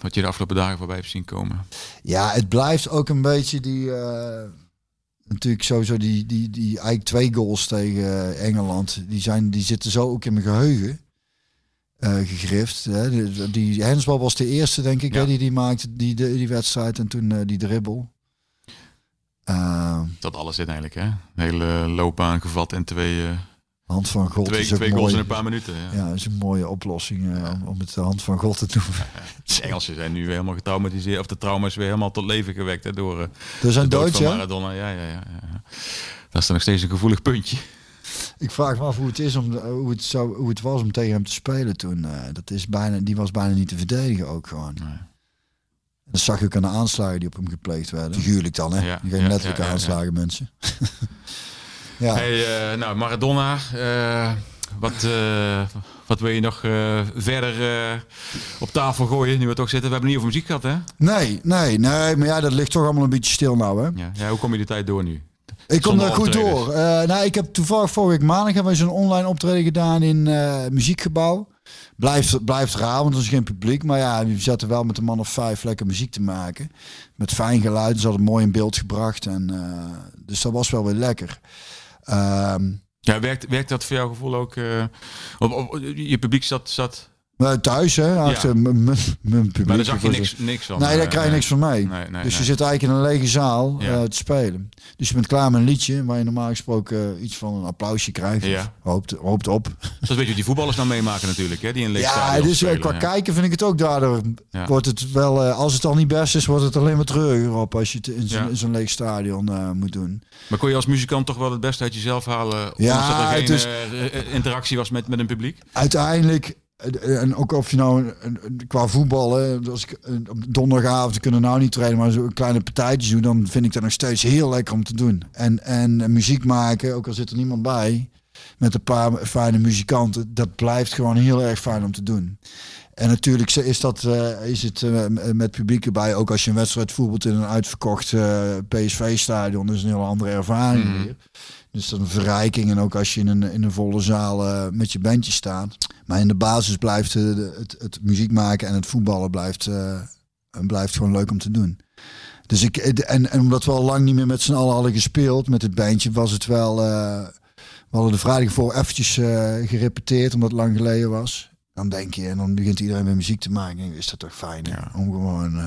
wat je de afgelopen dagen voorbij hebt zien komen? Ja, het blijft ook een beetje die. eh, natuurlijk sowieso die, die, die eigenlijk twee goals tegen Engeland. Die, zijn, die zitten zo ook in mijn geheugen. eh gegrift. Hè. Die, die hensbal was de eerste, denk ik, Ja. hè, die die maakte, die, die, die wedstrijd. En toen eh, die dribbel. Dat alles in eigenlijk, hè? Een hele loopbaan gevat en twee, hand van God twee, is ook twee goals in een paar minuten. Ja. Ja, is een mooie oplossing eh, om, om het de hand van God te doen. De Engelsen zijn nu weer helemaal getraumatiseerd, of de trauma's weer helemaal tot leven gewekt hè, door eh, Er zijn de dood van? Maradona. Ja, ja, ja, ja. Dat is dan nog steeds een gevoelig puntje. Ik vraag me af hoe het, is om, hoe het, zou, hoe het was om tegen hem te spelen toen. eh, dat is bijna, die was bijna niet te verdedigen ook gewoon. Nee. Dat zag je ook aan de aanslagen die op hem gepleegd werden. Figuurlijk dan, hè? Ja, Geen ja, letterlijke ja, ja, ja. aanslagen, mensen. ja. Hey, eh, nou, Maradona, eh, wat, eh, wat wil je nog verder op tafel gooien, nu we toch zitten? We hebben niet over muziek gehad, hè? Nee, nee, nee. Maar ja, dat ligt toch allemaal een beetje stil nou, hè? Ja. ja hoe kom je de tijd door nu? Ik kom daar goed door. Nou, ik heb toevallig vorige week maandag hebben we zo'n online optreden gedaan in eh muziekgebouw. Blijft, blijft raar, want er is geen publiek. Maar ja, we zaten wel met een man of vijf lekker muziek te maken. Met fijn geluid. Ze hadden mooi in beeld gebracht. En, dus dat was wel weer lekker. Ehm, Ja, werkt, werkt dat voor jouw gevoel ook? eh, op, op- je publiek zat, zat maar thuis, hè? Achter mijn publiek. maar daar zag je niks, niks van. Nee, daar eh, krijg je niks van mee. Nee, nee, dus je nee. zit eigenlijk in een lege zaal Ja. eh, te spelen. Dus je bent klaar met een liedje waar je normaal gesproken eh, iets van een applausje krijgt. Ja. Hoopt, hoopt op. Dat weet je die voetballers nou meemaken natuurlijk, hè? Die in leeg Ja, dus eh, spelen, qua ja. kijken vind ik het ook daardoor. Ja. Wordt het wel, eh, als het al niet best is, wordt het alleen maar treuriger op als je het in zo'n leeg stadion eh, moet doen. Maar kon je als muzikant toch wel het beste uit jezelf halen? Ja, dat er geen is- eh, eh, interactie was met, met een publiek? Uiteindelijk, eh, en ook of je nou een- qua voetballen, als ik eh, op donderdagavond we kunnen nou niet trainen, maar zo'n kleine partijtjes doen, dan vind ik dat nog steeds heel lekker om te doen. En, en eh, muziek maken, ook al zit er niemand bij, met een paar fijne muzikanten, dat blijft gewoon heel erg fijn om te doen. En natuurlijk is, dat, eh, is het eh, met publiek erbij, ook als je een wedstrijd voetbalt in een uitverkocht eh, PSV-stadion, is een heel andere ervaring Mhm. weer. Dus dat is een verrijking. En ook als je in een, in een volle zaal eh, met je bandje staat. Maar in de basis blijft eh, het, het muziek maken en het voetballen blijft, eh, blijft gewoon leuk om te doen. Dus ik, en, en omdat we al lang niet meer met z'n allen hadden gespeeld met het bandje, was het wel. we hadden de vrijdag voor eventjes gerepeteerd, omdat het lang geleden was. Dan denk je, en dan begint iedereen weer muziek te maken. En is dat toch fijn? Ja. om gewoon.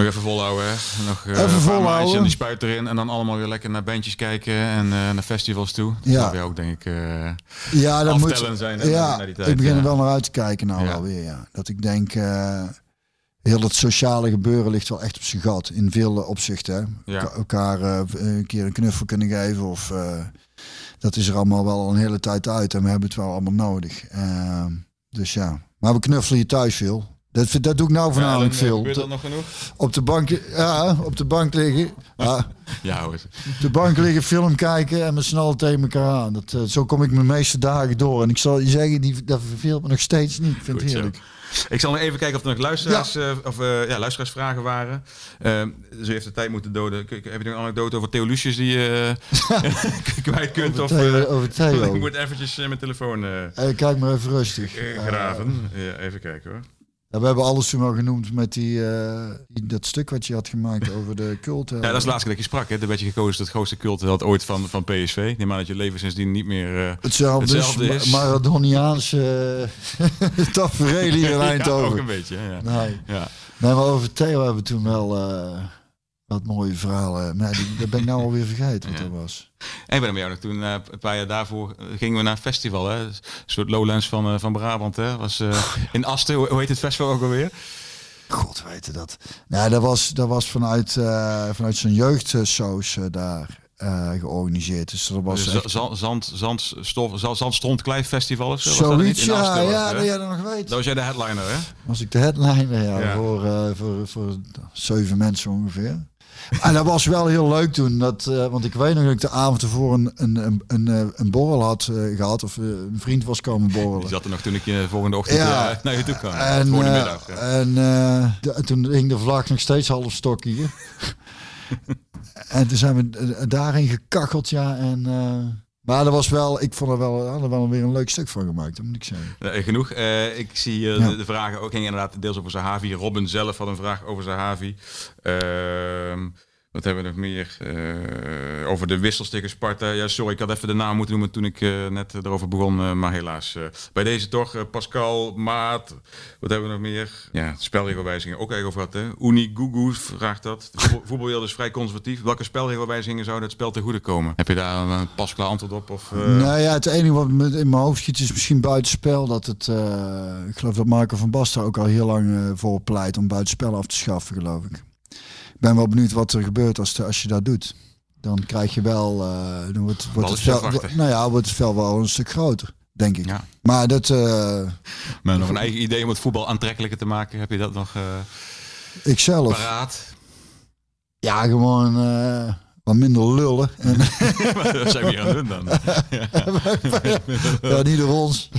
Nog even volhouden, hè? Nog eh, Even een volhouden. en die spuit erin. En dan allemaal weer lekker naar bandjes kijken en eh, naar festivals toe. Dat Ja. zou weer ook, denk ik... eh, Ja, dat moet. zijn, hè, ja, naar die tijd, ik begin er ja. wel naar uit te kijken nou Ja. wel weer. Ja. Dat ik denk, heel het sociale gebeuren ligt wel echt op zijn gat. In veel opzichten. Hè. Ja. Elka- Elkaar een keer een knuffel kunnen geven. Of, dat is er allemaal wel een hele tijd uit. En we hebben het wel allemaal nodig. Eh, dus ja. Maar we knuffelen je thuis veel. Dat, dat doe ik nou voornamelijk ja, eh, veel. Op de, nog genoeg? op de bank, ja, op de bank liggen. Ja, Ja hoor. op de bank liggen, film kijken en z'n allen tegen elkaar aan. Dat, eh, zo kom ik mijn meeste dagen door. En ik zal je zeggen, die, dat verveelt me nog steeds niet. Ik vind Goed het zo. heerlijk. Ik zal nog even kijken of er nog luisteraars, eh, of, ja, luisteraarsvragen waren. Uh, dus u heeft de tijd moeten doden. Heb je nog een anekdote over Theolucius die je kwijt kunt? Over of, Theo- over Theo. ik moet eventjes mijn telefoon kijk maar even rustig. graven. ja, even kijken hoor. Ja, we hebben alles toen al genoemd met die, eh, die- dat stuk wat je had gemaakt over de cult. Ja, dat is de laatste keer dat je sprak. Hè. Dan werd je gekozen tot het grootste cultheld ooit van, van PSV. Neem aan dat je leven sindsdien niet meer... eh, Hetzelfde, Hetzelfde is, is. Ma- Maradoniaanse uh, tafereel hier in ja, ook een beetje. Ja. nee. Ja. nee, maar over Theo hebben we toen wel eh, wat mooie verhalen. Maar ja, die, dat ben ik nou alweer vergeten wat Ja. dat was. En ik ben jou nog toen, eh, een paar jaar daarvoor, eh, gingen we naar een festival. Hè? Een soort Lowlands van, eh, van Brabant. Hè? Was eh, in Asten, hoe, heet het festival ook alweer? God weten dat. Nou, dat was, dat was vanuit, eh, vanuit zijn jeugdsoos eh, daar. eh, georganiseerd. Dus dat was Dus echt zand, zand, zand, stof, Festival of zo? zoiets. Ja, ja, dat jij dat nog weet. Dat was jij de headliner, hè? Was ik de headliner ja, Ja. Voor, eh, voor, voor zeven mensen ongeveer. En dat was wel heel leuk toen. Dat, eh, want ik weet nog dat ik de avond ervoor een, een, een, een, eh, een borrel had eh, gehad. Of een vriend was komen borrelen. Die zat er nog toen ik je volgende ochtend Ja. naar je toe kwam. En, middag. ja. en de- toen hing de vlag nog steeds half stok hier. en toen zijn we daarin gekacheld, ja. En, maar dat was wel, ik vond er wel, we hadden wel weer een leuk stuk van gemaakt, dat moet ik zeggen. Eh, genoeg. Eh, ik zie eh, Ja. de, de vragen ook gingen inderdaad deels over Zahavi. Robin zelf had een vraag over Zahavi. Ehm, wat hebben we nog meer? Eh, over de wissels tegen Sparta. Ja, sorry, ik had even de naam moeten noemen toen ik eh, net erover begon. eh, maar helaas. eh, bij deze toch, eh, Pascal, Maat. Wat hebben we nog meer? Ja, spelregelwijzingen ook even over wat. Hè? Uni Gugu vraagt dat. De voetbal- voetbalwereld is vrij conservatief. Welke spelregelwijzigingen zouden het spel ten goede komen? Heb je daar een pasklaar antwoord op? Of, eh, nou ja, het enige wat me in mijn hoofd schiet is misschien buitenspel. Dat het, eh, ik geloof dat Marco van Basten ook al heel lang eh, voor pleit om buitenspel af te schaffen, geloof ik. Ik ben wel benieuwd wat er gebeurt als, de- als je dat doet. Dan krijg je wel, eh, dan wordt, wordt, het afwachten. nou ja, wordt het veld wel een stuk groter, denk ik. Ja. Maar dat, eh, Maar nog een eigen idee om het voetbal aantrekkelijker te maken. Heb je dat nog eh ik zelf, paraat? ja, gewoon eh, wat minder lullen. En, Wat zijn we hier aan het doen dan? ja, niet door ons.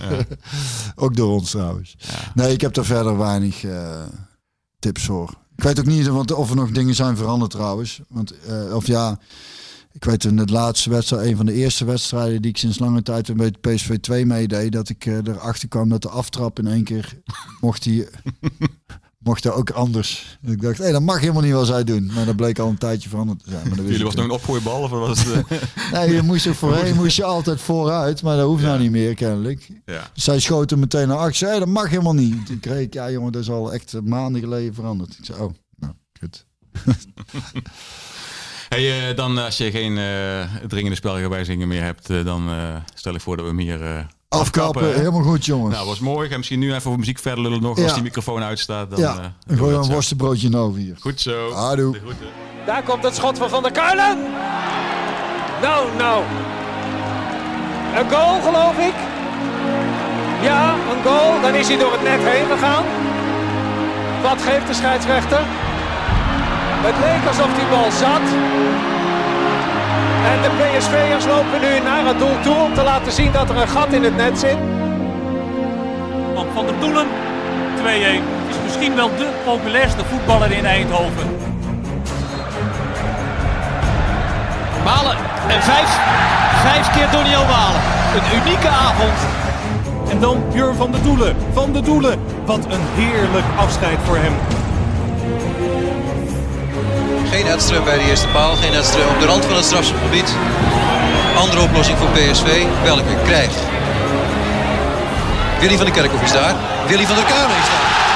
ook door ons trouwens. Nee, ik heb er verder weinig eh, tips voor. Ik weet ook niet of er nog dingen zijn veranderd trouwens. Want, eh, of ja, ik weet in de laatste wedstrijd, een van de eerste wedstrijden die ik sinds lange tijd met PSV 2 meedeed, dat ik eh, erachter kwam dat de aftrap in één keer mocht die mocht dat ook anders. Ik dacht, hé, dat mag helemaal niet wat zij doen. Maar dat bleek al een tijdje veranderd te zijn. Maar Jullie ik was nog een opgooibal of was het? eh? Nee, je moest er voorheen moest je altijd vooruit, maar dat hoeft nou niet meer kennelijk. ja. Zij schoten meteen naar achter. Hey, dat mag helemaal niet. Toen kreeg ik, ja jongen, dat is al echt maanden geleden veranderd. Ik zei, oh, nou, goed. Hey, eh, dan als je geen eh, dringende spelregelwijzigingen meer hebt, eh, dan eh, stel ik voor dat we hem hier eh, Afkappen, helemaal goed jongens. Nou, was mooi. Ga misschien nu even over muziek verder lullen nog. Ja. Als die microfoon uitstaat, dan... ja, eh, dan gooi dat een worstenbroodje over hier. Goed zo. Daar komt het schot van Van der Kuilen. Nou, nou. Een goal, geloof ik. Ja, een goal. Dan is hij door het net heen gegaan. Wat geeft de scheidsrechter? Het leek alsof die bal zat. En de PSV'ers lopen nu naar het doel toe om te laten zien dat er een gat in het net zit. Van Van der Doelen, 2-1. Het is misschien wel de populairste voetballer in Eindhoven. Malen en vijf. Vijf keer Doniel Malen. Een unieke avond. En dan Björn van de Doelen. Van de Doelen. Wat een heerlijk afscheid voor hem. Geen Edström bij de eerste paal, geen Edström op de rand van het strafschopgebied. Andere oplossing voor PSV, welke krijgt? Willy van der Kerkhoff is daar. Willy van der Kuilen is daar.